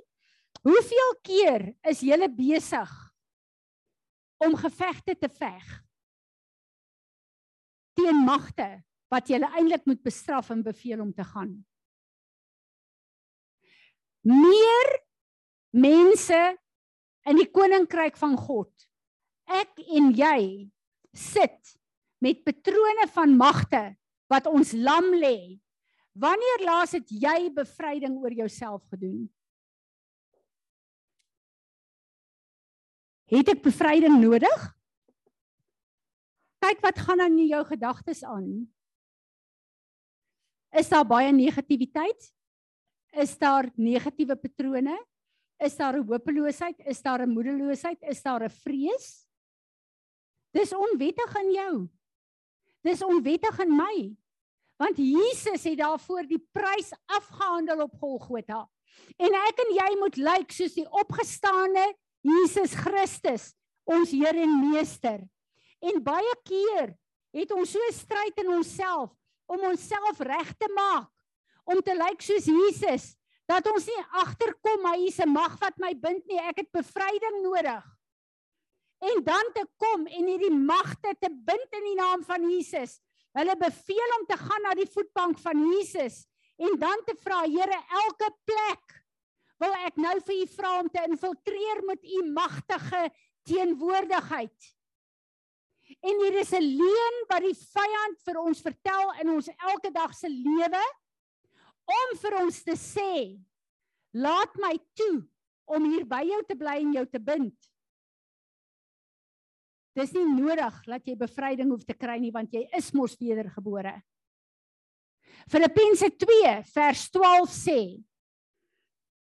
hoeveel keer is jy besig om gevegte te veg teen magte wat julle eintlik moet bestraf en beveel om te gaan. Meer mense in die koninkryk van God. Ek en jy sit met patrone van magte wat ons lam lê. Wanneer laas het jy bevryding oor jouself gedoen? Het ek bevryding nodig? Kyk wat gaan aan in jou gedagtes aan. Is daar baie negativiteit? Is daar negatiewe patrone? Is daar 'n hopeloosheid? Is daar 'n moedeloosheid? Is daar 'n vrees? Dis onwettig in jou. Dis onwettig in my. Want Jesus het daarvoor die prys afgehandel op Golgotha. En ek en jy moet lyk soos die opgestane Jesus Christus, ons Here en Meester. En baie keer het ons so stryd in onsself om onsself reg te maak om te lyk soos Jesus dat ons nie agterkom hy is 'n mag wat my bind nie ek het bevryding nodig en dan te kom en hierdie magte te bind in die naam van Jesus hulle beveel om te gaan na die voetbank van Jesus en dan te vra Here elke plek wil ek nou vir u vra om te infiltreer met u magtige teenwoordigheid En hier is 'n leuen wat die vyand vir ons vertel in ons elke dag se lewe om vir ons te sê laat my toe om hier by jou te bly en jou te bind. Dis nie nodig dat jy bevryding hoef te kry nie want jy is mos wedergebore. Filippense 2 vers 12 sê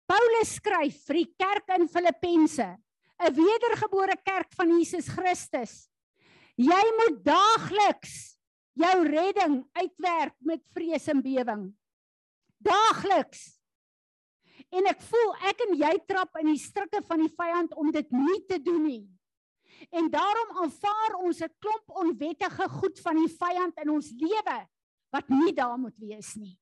Paulus skryf vir die kerk in Filippense, 'n wedergebore kerk van Jesus Christus Jy moet daagliks jou redding uitwerk met vrees en bewering. Daagliks. En ek voel ek en jy trap in die strikke van die vyand om dit nie te doen nie. En daarom aanvaar ons 'n klomp onwettige goed van die vyand in ons lewe wat nie daar moet wees nie.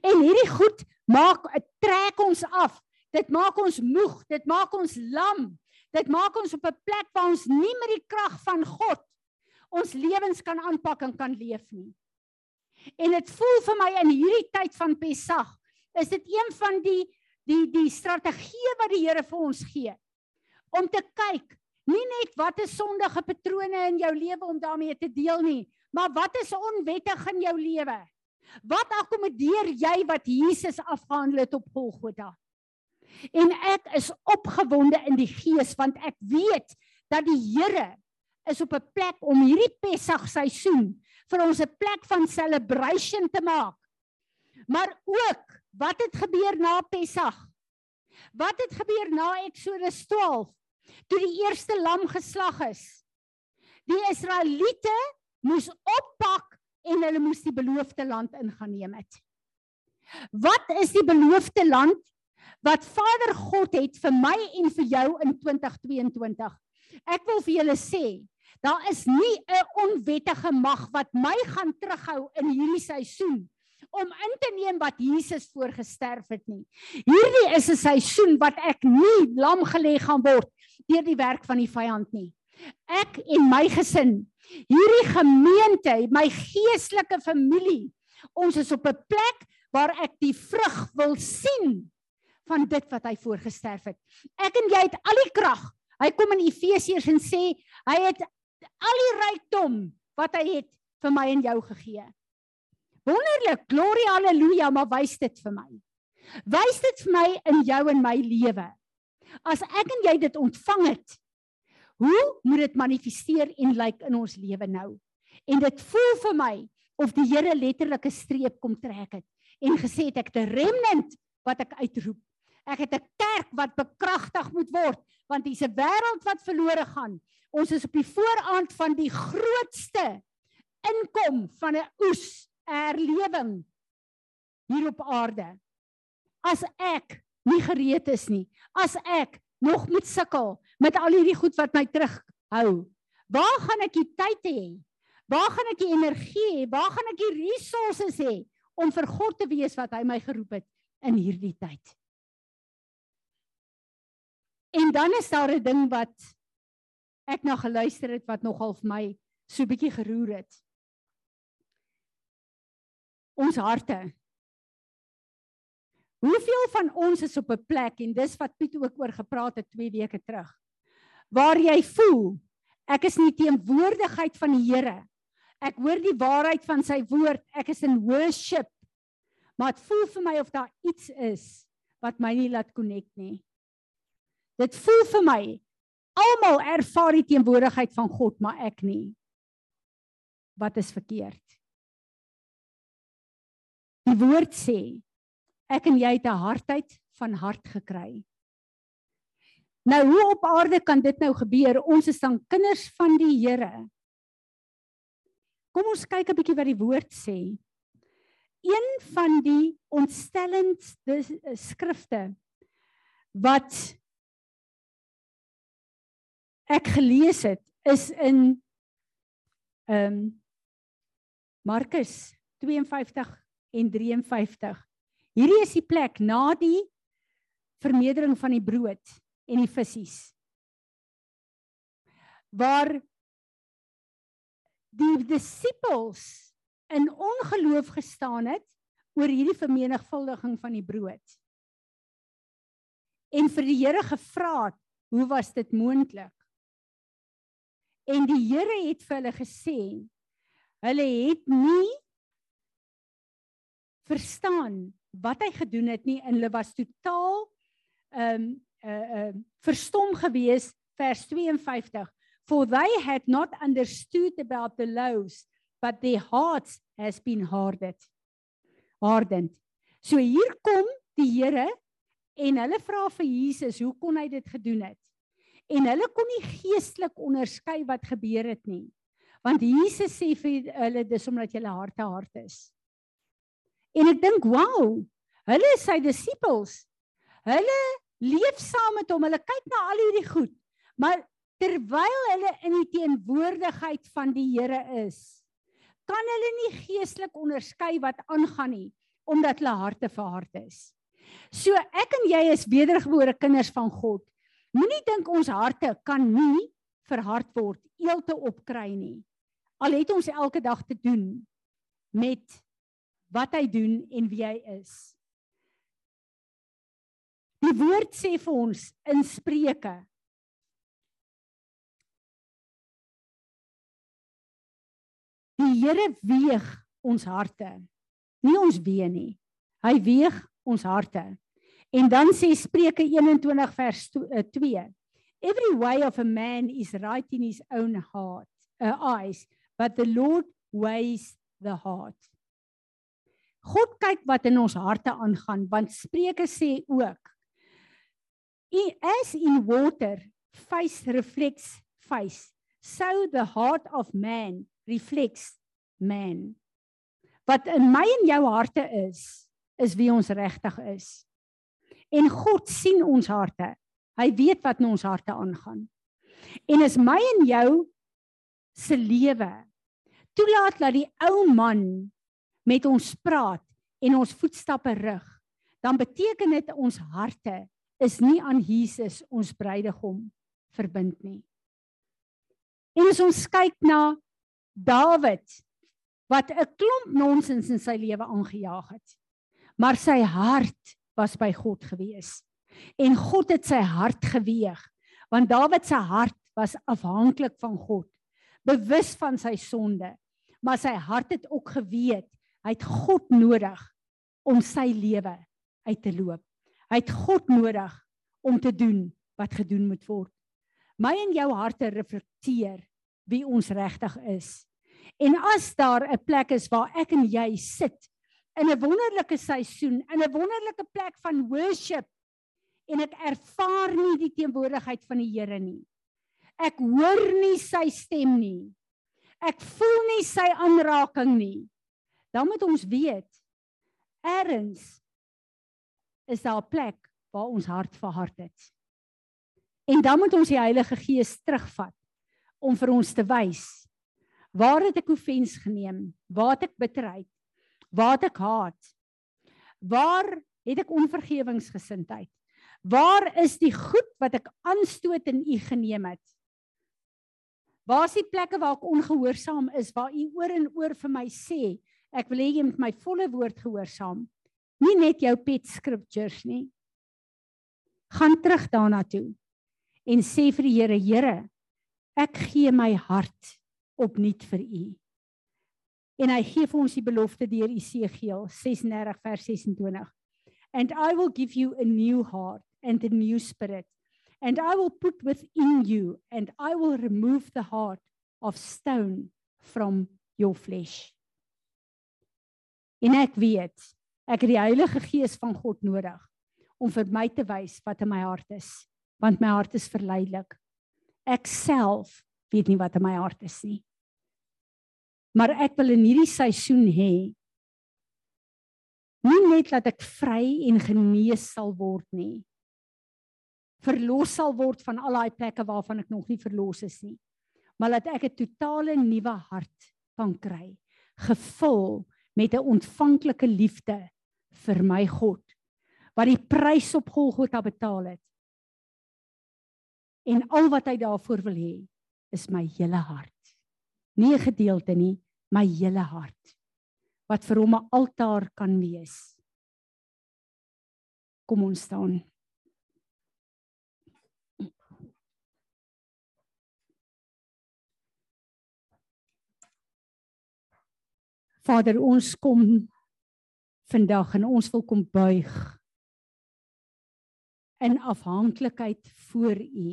En hierdie goed maak trek ons af. Dit maak ons moeg, dit maak ons lam. Dit maak ons op 'n plek waar ons nie met die krag van God ons lewens kan aanpak en kan leef nie. En dit voel vir my in hierdie tyd van Pessag, is dit een van die die die strategieë wat die Here vir ons gee om te kyk nie net wat is sondige patrone in jou lewe om daarmee te deel nie, maar wat is onwettig in jou lewe? Wat akkommodeer jy wat Jesus afgehandel het op Golgotha? En ek is opgewonde in die gees want ek weet dat die Here is op 'n plek om hierdie Pessag seisoen vir ons 'n plek van celebration te maak. Maar ook, wat het gebeur na Pessag? Wat het gebeur na Eksodus 12 toe die eerste lam geslag is? Die Israeliete moes oppak en hulle moes die beloofde land ingeneem het. Wat is die beloofde land wat Vader God het vir my en vir jou in 2022? Ek wil vir julle sê, Daar is nie 'n onwettige mag wat my gaan terughou in hierdie seisoen om in te neem wat Jesus voorgesterf het nie. Hierdie is 'n seisoen wat ek nie lam gelê gaan word deur die werk van die vyand nie. Ek en my gesin, hierdie gemeente, my geestelike familie, ons is op 'n plek waar ek die vrug wil sien van dit wat hy voorgesterf het. Ek en jy het al die krag. Hy kom in Efesiërs en sê hy het al die rykdom wat hy het vir my en jou gegee. Wonderlik, glorie haleluja, maar wys dit vir my. Wys dit vir my in jou en my lewe. As ek en jy dit ontvang het, hoe moet dit manifesteer en lyk in ons lewe nou? En dit voel vir my of die Here letterlik 'n streep kom trek het en gesê het ek het 'n remnant wat ek uitroep. Ek het 'n kerk wat bekragtig moet word want hier's 'n wêreld wat verlore gaan. Ons is op die vooraand van die grootste inkom van 'n oes herlewing hier op aarde. As ek nie gereed is nie, as ek nog moet sukkel met al hierdie goed wat my terughou, waar gaan ek die tyd hê? Waar gaan ek die energie hê? Waar gaan ek die resources hê om vir God te wees wat hy my geroep het in hierdie tyd? En dan is daar 'n ding wat ek na geluister het wat nogal vir my so bietjie geroer het. ons harte. Hoeveel van ons is op 'n plek en dis wat Piet ook oor gepraat het 2 weke terug. Waar jy voel ek is nie teenwoordigheid van die Here. Ek hoor die waarheid van sy woord. Ek is in worship. Maar dit voel vir my of daar iets is wat my nie laat connect nie. Dit voel vir my almal ervaar die teenwoordigheid van God, maar ek nie. Wat is verkeerd? Die woord sê ek en jy het 'n hartheid van hart gekry. Nou hoe op aarde kan dit nou gebeur? Ons is dan kinders van die Here. Kom ons kyk 'n bietjie wat die woord sê. Een van die ontstellendste skrifte wat ek gelees het is in ehm um, Markus 52 en 53. Hierdie is die plek na die vermeerdering van die brood en die visse. Waar die disippels in ongeloof gestaan het oor hierdie vermenigvuldiging van die brood. En vir die Here gevra het, hoe was dit moontlik? En die Here het vir hulle gesê, hulle het nie verstaan wat hy gedoen het nie en hulle was totaal ehm um, uh uh verstom gewees vers 52 for they had not understood about the loaves but their hearts has been hardened. Hardened. So hier kom die Here en hulle vra vir Jesus hoe kon hy dit gedoen het? En hulle kon nie geestelik onderskei wat gebeur het nie. Want Jesus sê vir hulle dis omdat julle harte hard is. En ek dink, "Wow, hulle is sy disippels. Hulle leef saam met hom. Hulle kyk na al hierdie goed. Maar terwyl hulle in die teenwoordigheid van die Here is, kan hulle nie geestelik onderskei wat aangaan nie, omdat hulle harte verhard is. So ek en jy is wedergebore kinders van God. Moenie dink ons harte kan nie verhard word, eelte opkry nie. Al het ons elke dag te doen met wat hy doen en wie hy is. Die woord sê vir ons in Spreuke Die Here weeg ons harte. Nie ons wee nie. Hy weeg ons harte. En dan sê Spreuke 21 vers 2. Eh, Every way of a man is right in his own heart, uh, eyes, but the Lord weighs the heart. God kyk wat in ons harte aangaan want Spreuke sê ook as in water face reflects face. So the heart of man reflects man. Wat in my en jou harte is is wie ons regtig is. En God sien ons harte. Hy weet wat in ons harte aangaan. En is my en jou se lewe. Toelaat dat die ou man met ons praat en ons voetstappe rig, dan beteken dit ons harte is nie aan Jesus ons bruidegom verbind nie. En as ons kyk na Dawid wat 'n klomp nonsens in sy lewe aangejaag het, maar sy hart was by God gewees. En God het sy hart geweeg, want Dawid se hart was afhanklik van God, bewus van sy sonde, maar sy hart het ook geweet Hy het God nodig om sy lewe uit te loop. Hy het God nodig om te doen wat gedoen moet word. My en jou harte reflekteer wie ons regtig is. En as daar 'n plek is waar ek en jy sit in 'n wonderlike seisoen, in 'n wonderlike plek van worship en ek ervaar nie die teenwoordigheid van die Here nie. Ek hoor nie sy stem nie. Ek voel nie sy aanraking nie dan moet ons weet erns is daar 'n plek waar ons hart verhard het. En dan moet ons die Heilige Gees terugvat om vir ons te wys waar het ek offens geneem? Waar het ek bitterheid? Waar het ek haat? Waar het ek onvergewingsgesindheid? Waar is die goed wat ek aanstoot in u geneem het? Waar is die plekke waar ek ongehoorsaam is waar u oor en oor vir my sê Ek wil hê jy moet my volle woord gehoorsaam. Nie net jou pet scriptures nie. Gaan terug daarna toe en sê vir die Here, Here, ek gee my hart opnuut vir U. En hy gee vir ons die belofte deur Esegiel 36 vers 26. And I will give you a new heart and a new spirit and I will put within you and I will remove the heart of stone from your flesh. En ek weet, ek het die Heilige Gees van God nodig om vir my te wys wat in my hart is, want my hart is verleidelik. Ek self weet nie wat in my hart is nie. Maar ek wil in hierdie seisoen hê nie net dat ek vry en genees sal word nie. Verlos sal word van al daai plekke waarvan ek nog nie verlos is nie. Maar dat ek 'n totale nuwe hart kan kry, gevul met 'n ontvanklike liefde vir my God wat die prys op Golgotha betaal het. En al wat hy daarvoor wil hê is my hele hart. Nie 'n gedeelte nie, my hele hart wat vir hom 'n altaar kan wees. Kom ons staan. Vader, ons kom vandag en ons wil kom buig in afhanklikheid voor U.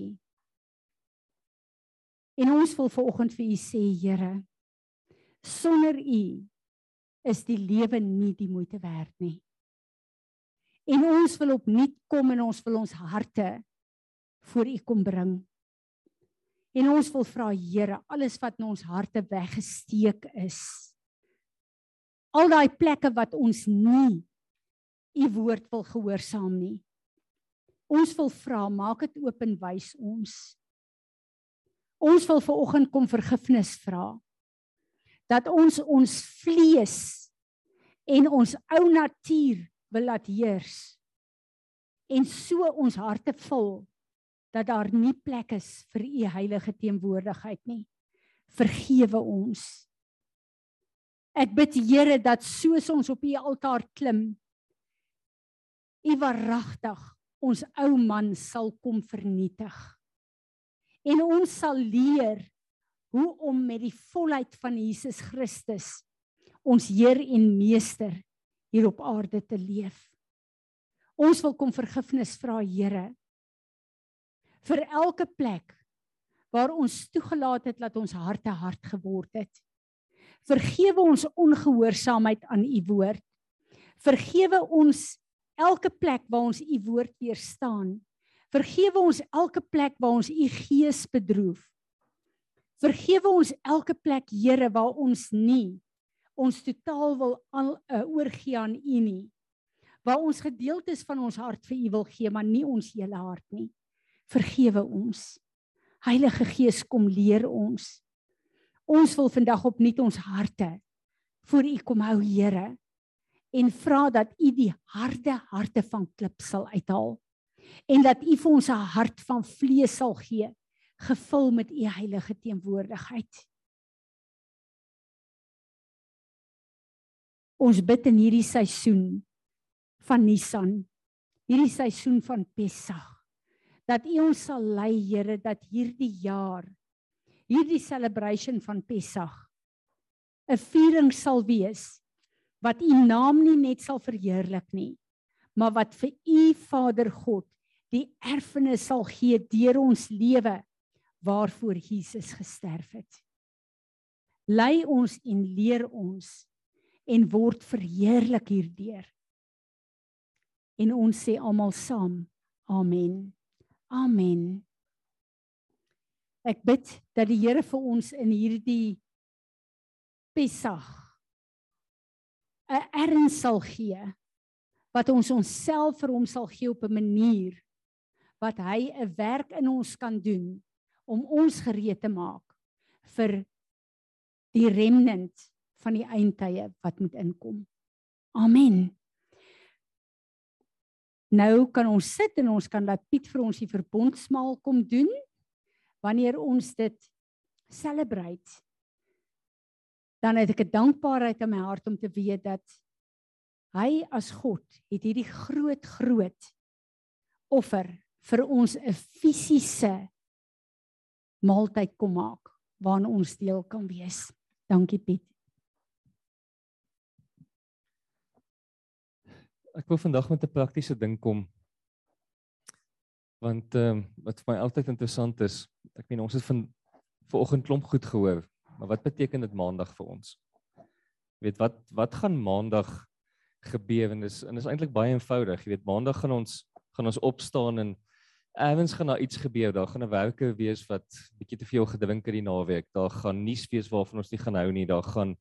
En ons wil vanoggend vir U sê, Here, sonder U is die lewe nie die moeite werd nie. En ons wil opnuut kom en ons wil ons harte voor U kom bring. En ons wil vra Here, alles wat in ons harte weggesteek is, al daai plekke wat ons nie u woord wil gehoorsaam nie. Ons wil vra, maak dit oop en wys ons. Ons wil ver oggend kom vergifnis vra. Dat ons ons vlees en ons ou natuur wil laat heers. En so ons harte vul dat daar nie plek is vir u heilige teenwoordigheid nie. Vergewe ons. Ek bid Here dat soos ons op U altaar klim, U waaragtig ons ou man sal kom vernietig. En ons sal leer hoe om met die volheid van Jesus Christus, ons Heer en Meester, hier op aarde te leef. Ons wil kom vergifnis vra, Here, vir elke plek waar ons toegelaat het dat ons harte hard geword het. Vergewe ons ongehoorsaamheid aan u woord. Vergewe ons elke plek waar ons u woord weerstaan. Vergewe ons elke plek waar ons u gees bedroef. Vergewe ons elke plek, Here, waar ons nie ons totaal wil al uh, oorgee aan u nie. Waar ons gedeeltes van ons hart vir u wil gee, maar nie ons hele hart nie. Vergewe ons. Heilige Gees, kom leer ons. Ons wil vandag opnuut ons harte voor U kom hou, Here, en vra dat U die harde harte van klip sal uithaal en dat U vir ons 'n hart van vlees sal gee, gevul met U heilige teenwoordigheid. Ons bid in hierdie seisoen van Nisan, hierdie seisoen van Pessach, dat U ons sal lei, Here, dat hierdie jaar hierdie celebration van Pessach 'n viering sal wees wat u naam nie net sal verheerlik nie, maar wat vir u Vader God die erfenis sal gee deur ons lewe waarvoor Jesus gesterf het. Lei ons en leer ons en word verheerlik hierdeur. En ons sê almal saam: Amen. Amen. Ek bid dat die Here vir ons in hierdie Pessach 'n erns sal gee wat ons onsself vir hom sal gee op 'n manier wat hy 'n werk in ons kan doen om ons gereed te maak vir die remnant van die eindtye wat moet inkom. Amen. Nou kan ons sit en ons kan laat Piet vir ons die verbondsmaal kom doen wanneer ons dit celebrate dan het ek 'n dankbaarheid in my hart om te weet dat hy as God het hierdie groot groot offer vir ons 'n fisiese maaltyd kom maak waarna ons deel kan wees. Dankie Piet. Ek wil vandag met 'n praktiese ding kom. Want ehm um, wat vir my altyd interessant is, ek meen ons het van vanoggend klomp goed gehoor, maar wat beteken dit maandag vir ons? Jy weet wat wat gaan maandag gebeur en dis en dis eintlik baie eenvoudig. Jy weet maandag gaan ons gaan ons opstaan en Evans gaan daar iets gebeur. Daar gaan 'n werker wees wat bietjie te veel gedrink het die naweek. Daar gaan nuus wees waarvan ons nie gaan hou nie. Daar gaan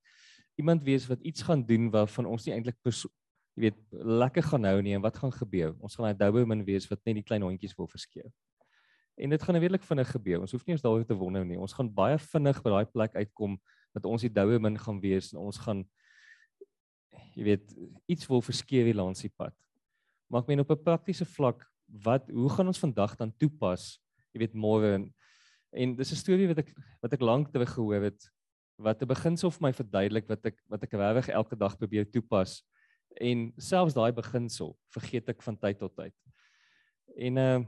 iemand wees wat iets gaan doen waarvan ons nie eintlik jy weet lekker gaan hou nie en wat gaan gebeur? Ons gaan 'n Doberman wees wat net die klein hondjies wil verskeer. En dit gaan natuurlik vinnig gebeur. Ons hoef nie eens daaroor te wonder nie. Ons gaan baie vinnig by daai plek uitkom dat ons die Doberman gaan wees en ons gaan jy weet iets wil verskeer hier langs die pad. Maar ek meen op 'n praktiese vlak wat hoe gaan ons vandag dan toepas? Jy weet môre en, en dis 'n storie wat ek wat ek lank terug gehoor het wat 'n beginsel vir my verduidelik wat ek wat ek regtig elke dag probeer toepas. En selfs daai beginsel vergeet ek van tyd tot tyd. En uh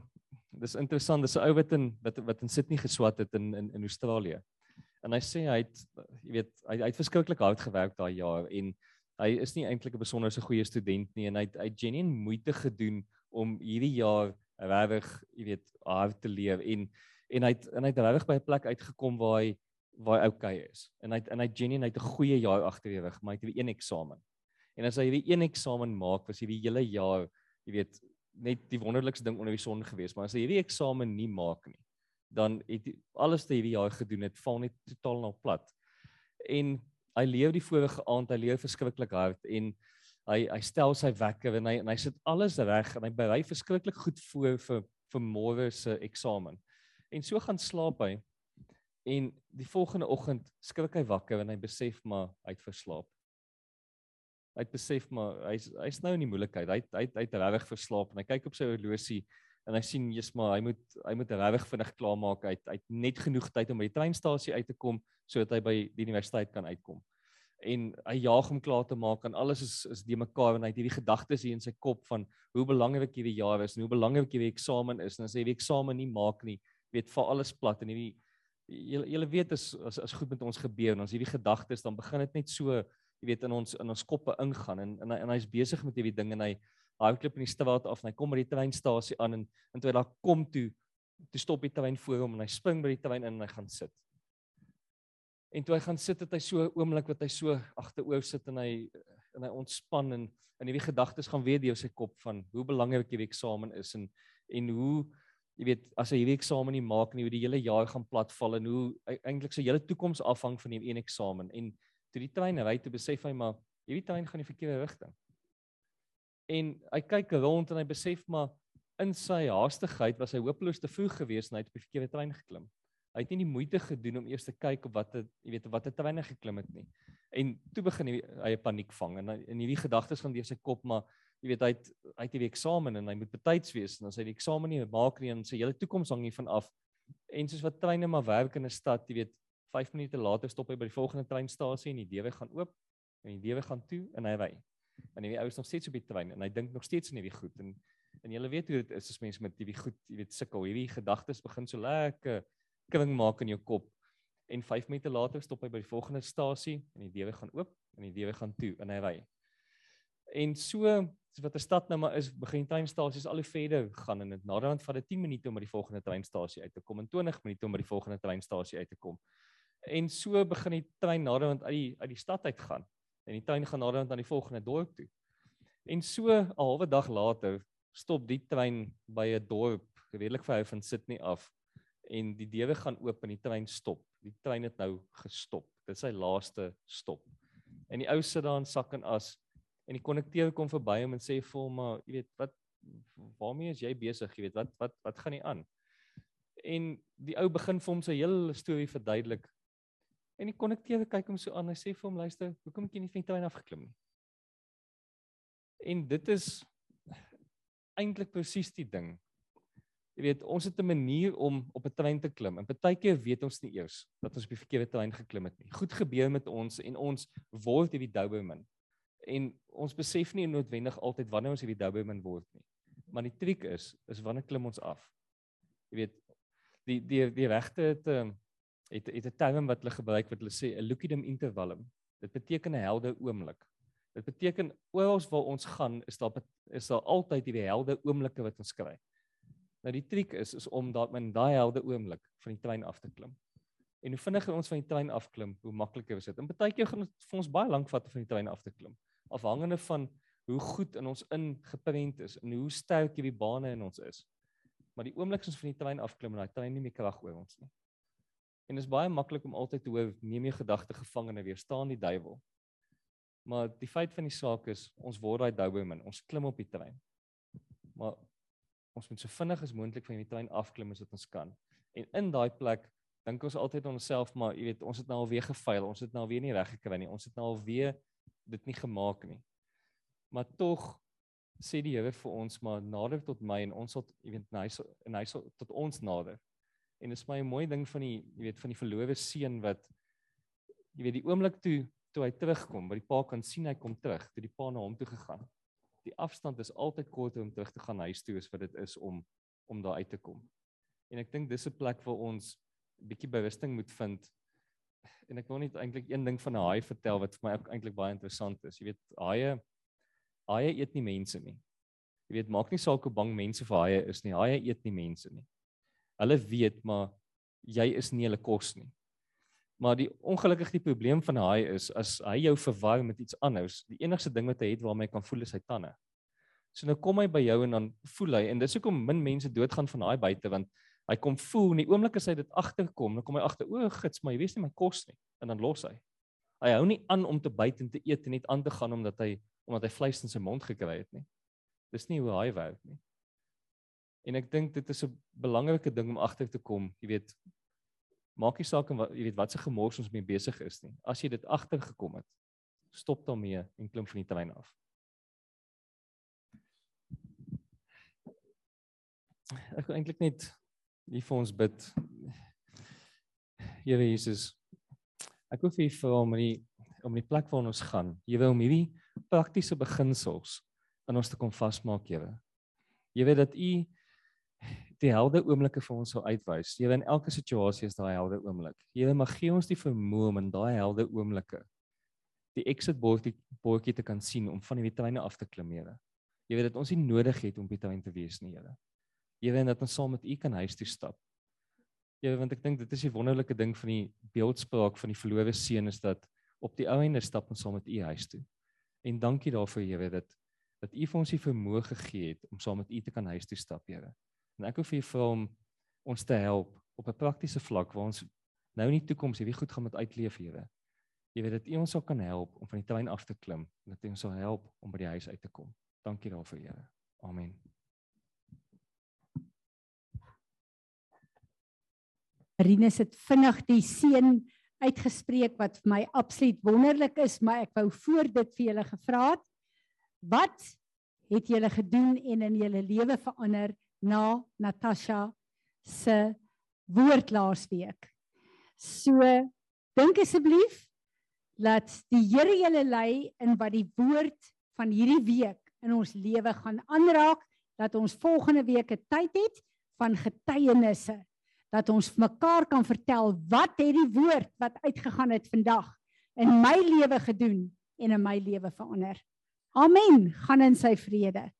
dis interessant, dis 'n ou wat in wat wat in Sydney geswat het in in in Australië. En hy sê hy het jy weet hy, hy het verskriklik hard gewerk daai jaar en hy is nie eintlik 'n besonderse goeie student nie en hy het hy genuen moeite gedoen om hierdie jaar regtig, jy weet, hard te leer en en hy het en hy het regtig by 'n plek uitgekom waar hy waar hy okay is. En hy het en hy genuine het 'n goeie jaar agter die rug, maar hy het weer een eksamen. En as hy hierdie een eksamen maak, was hierdie hele jaar, jy weet, net die wonderlikste ding onder die son gewees, maar as hy hierdie eksamen nie maak nie, dan het alles wat hy hierdie jaar gedoen het, val net totaal na plat. En hy leef die vorige aand, hy leef verskriklik hard en hy hy stel sy wekker en hy en hy sit alles reg en hy berei verskriklik goed voor vir vir môre se eksamen. En so gaan slaap hy. En die volgende oggend skrik hy wakker en hy besef maar hy het verslaap. Hy het besef maar hy's hy's nou in die moeilikheid. Hy hy hy het regtig verslaap en hy kyk op sy horlosie en hy sien jy's maar hy moet hy moet regtig vinnig klaarmaak. Hy het, hy het net genoeg tyd om by die treinstasie uit te kom sodat hy by die universiteit kan uitkom en hy jaag hom klaar te maak en alles is is die mekaar en hy het hierdie gedagtes hier in sy kop van hoe belangrik hierdie jaar is en hoe belangrik hierdie eksamen is en as hy die eksamen nie maak nie weet vir alles plat en hierdie julle julle weet as, as as goed met ons gebeur en ons hierdie gedagtes dan begin dit net so jy weet in ons in ons koppe ingaan en en, en hy's besig met hierdie ding en hy hardloop in die straat af en hy kom by die treinstasie aan en en toe hy daar kom toe toe stop die trein voor hom en hy spring by die trein in en hy gaan sit. En toe hy gaan sit het hy so 'n oomblik wat hy so agteroor sit en hy en hy ontspan en en hierdie gedagtes gaan weer deur sy kop van hoe belangrik hierdie eksamen is en en hoe jy weet as hy hierdie eksamen nie maak nie hoe die hele jaar gaan platval en hoe e-, eintlik sy hele toekoms afhang van die een eksamen. En toe die trein ry toe besef hy maar hierdie trein gaan die verkeerde rigting. En hy kyk rond en hy besef maar in sy haastigheid was hy hopeloos te vroeg geweest en hy het op die verkeerde trein geklim. Hy het nie die moeite gedoen om eers te kyk op wat het, jy weet wat het terwyl hy geklim het nie. En toe begin hy hy paniek vang en in hierdie gedagtes van deur sy kop maar jy weet hy het hy het die eksamen en hy moet betyds wees en as hy die eksamen nie maak nie en sy hele toekoms hang hiervan af. En soos wat treine maar werk in 'n stad, jy weet 5 minute later stop hy by die volgende treinstasie en die deure gaan oop en die deure gaan toe en hy ry. En hierdie ou is nog steeds op die trein en hy dink nog steeds in hierdie goed en en jy weet hoe dit is as mense met hierdie goed, jy weet sukkel. Hierdie gedagtes begin so lekker kring maak in jou kop. En 5 minute later stop hy by die volgende stasie en die deure gaan oop en die deure gaan toe en hy ry. En so wat 'n stad nou maar is, begin treinstasies al hoe verder gaan en dit naderhand vat dit 10 minute om by die volgende treinstasie uit te kom en 20 minute om by die volgende treinstasie uit te kom. En so begin die trein naderhand uit die uit die stad uit gaan en die trein gaan naderhand aan die volgende dorp toe. En so 'n halwe dag later stop die trein by 'n dorp redelik ver van Sydney af en die deure gaan oop en die trein stop. Die trein het nou gestop. Dit is sy laaste stop. En die ou sit daar in sak en as en die konnekteur kom verby hom en sê vir hom maar jy weet wat waarmee is jy besig? Jy weet wat wat wat gaan nie aan? En die ou begin vir hom sy hele storie verduidelik. En die konnekteur kyk hom so aan. Hy sê vir hom luister, hoekom het jy nie trein afgeklim nie? En dit is eintlik presies die ding Jy weet, ons het 'n manier om op 'n trein te klim. En partykeer weet ons nie eers dat ons op die verkeerde trein geklim het nie. Goed gebeur met ons en ons word hierdie Doberman. En ons besef nie noodwendig altyd wanneer ons hierdie Doberman word nie. Maar die triek is, is wanneer klim ons af. Jy weet, die die die regte het 'n het het 'n term wat hulle gebruik wat hulle sê 'n lucidum intervallum. Dit beteken 'n helde oomblik. Dit beteken oral waar ons gaan is daar is daar altyd hierdie helde oomblikke wat ons kry. Nou die triek is is om daai in daai helde oomblik van die trein af te klim. En hoe vinniger ons van die trein afklim, hoe makliker is dit. En baie keer gaan dit vir ons baie lank vat om van die trein af te klim, afhangende van hoe goed in ons ingeprent is en hoe sterk hierdie bane in ons is. Maar die oomblik as ons van die trein afklim en daai trein nie meer krag oor ons nie. En dit is baie maklik om altyd te hoor neem jou gedagte gevangene weerstaan die duiwel. Maar die feit van die saak is ons word daai Doberman, ons klim op die trein. Maar ons moet so vinnig as moontlik van die trein afklim as wat ons kan. En in daai plek dink ons altyd aan onsself, maar jy weet, ons het nou al weer gefaal, ons het nou weer nie reg gekry nie. Ons het nou al weer dit nie gemaak nie. Maar tog sê die Here vir ons maar nader tot my en ons sal jy weet hy sal en hy sal tot ons nader. En dit is my 'n mooi ding van die jy weet van die verlowe seun wat jy weet die oomblik toe toe hy terugkom, wat die pa kan sien hy kom terug, toe die pa na hom toe gegaan. Die afstand is altyd korter om terug te gaan huis toe as wat dit is om om daar uit te kom. En ek dink dis 'n plek waar ons bietjie bewusting moet vind. En ek wil net eintlik een ding van 'n haai vertel wat vir my eintlik baie interessant is. Jy weet, haie haie eet nie mense nie. Jy weet, maak nie saak hoe bang mense vir haie is nie. Haie eet nie mense nie. Hulle weet maar jy is nie hulle kos nie. Maar die ongelukkig die probleem van haai is as hy jou verwar met iets anders, die enigste ding wat hy het waarmee hy kan voel is sy tande. So nou kom hy by jou en dan voel hy en dis hoekom min mense doodgaan van haai buite want hy kom voel in die oomblik as hy dit agterkom, dan kom hy agter o, gits, maar jy weet nie my kos nie en dan los hy. Hy hou nie aan om te byt en te eet en net aan te gaan omdat hy omdat hy vleis in sy mond gekry het nie. Dis nie hoe haai werk nie. En ek dink dit is 'n belangrike ding om agter te kom, jy weet, maak nie saak wat jy weet wat se gemors ons mee besig is nie. As jy dit agtergekom het, stop daarmee en klim van die trein af. Ek wil eintlik net hier vir ons bid. Here Jesus, ek wil vir u vra om die om die plek waar ons gaan, Here om hierdie praktiese beginsels in ons te kom vasmaak, Here. Jy weet dat u die helde oomblikke vir ons sal uitwys. Here in elke situasie is daai helde oomblik. Here mag gee ons die vermoë om in daai helde oomblikke die exit bordjie bordjie te kan sien om van die treine af te klim, Here. Jy weet dat ons nie nodig het om by trein te wees nie, Here. Here en dat ons saam met U kan huis toe stap. Here, want ek dink dit is die wonderlike ding van die beeldspraak van die verlore seun is dat op die ou einde stap ons saam met U huis toe. En dankie daarvoor, Here, dat dat U vir ons die vermoë gegee het om saam met U te kan huis toe stap, Here. En ek wil vir u vra om ons te help op 'n praktiese vlak waar ons nou in die toekoms hierdie goed gaan met uitleef, Here. Jy weet dat U ons sal kan help om van die trein af te klim en dat U ons sal help om by die huis uit te kom. Dankie daarvoor, Here. Amen. Rinus het vinnig die seën uitgespreek wat vir my absoluut wonderlik is, maar ek wou voor dit vir julle gevra het. Wat het julle gedoen en in julle lewe verander na Natasha se woord laasweek. So dink asseblief dat die Here julle lei in wat die woord van hierdie week in ons lewe gaan aanraak dat ons volgende week 'n tyd het van getuienisse dat ons mekaar kan vertel wat het die woord wat uitgegaan het vandag in my lewe gedoen en in my lewe verander. Amen. Gaan in sy vrede.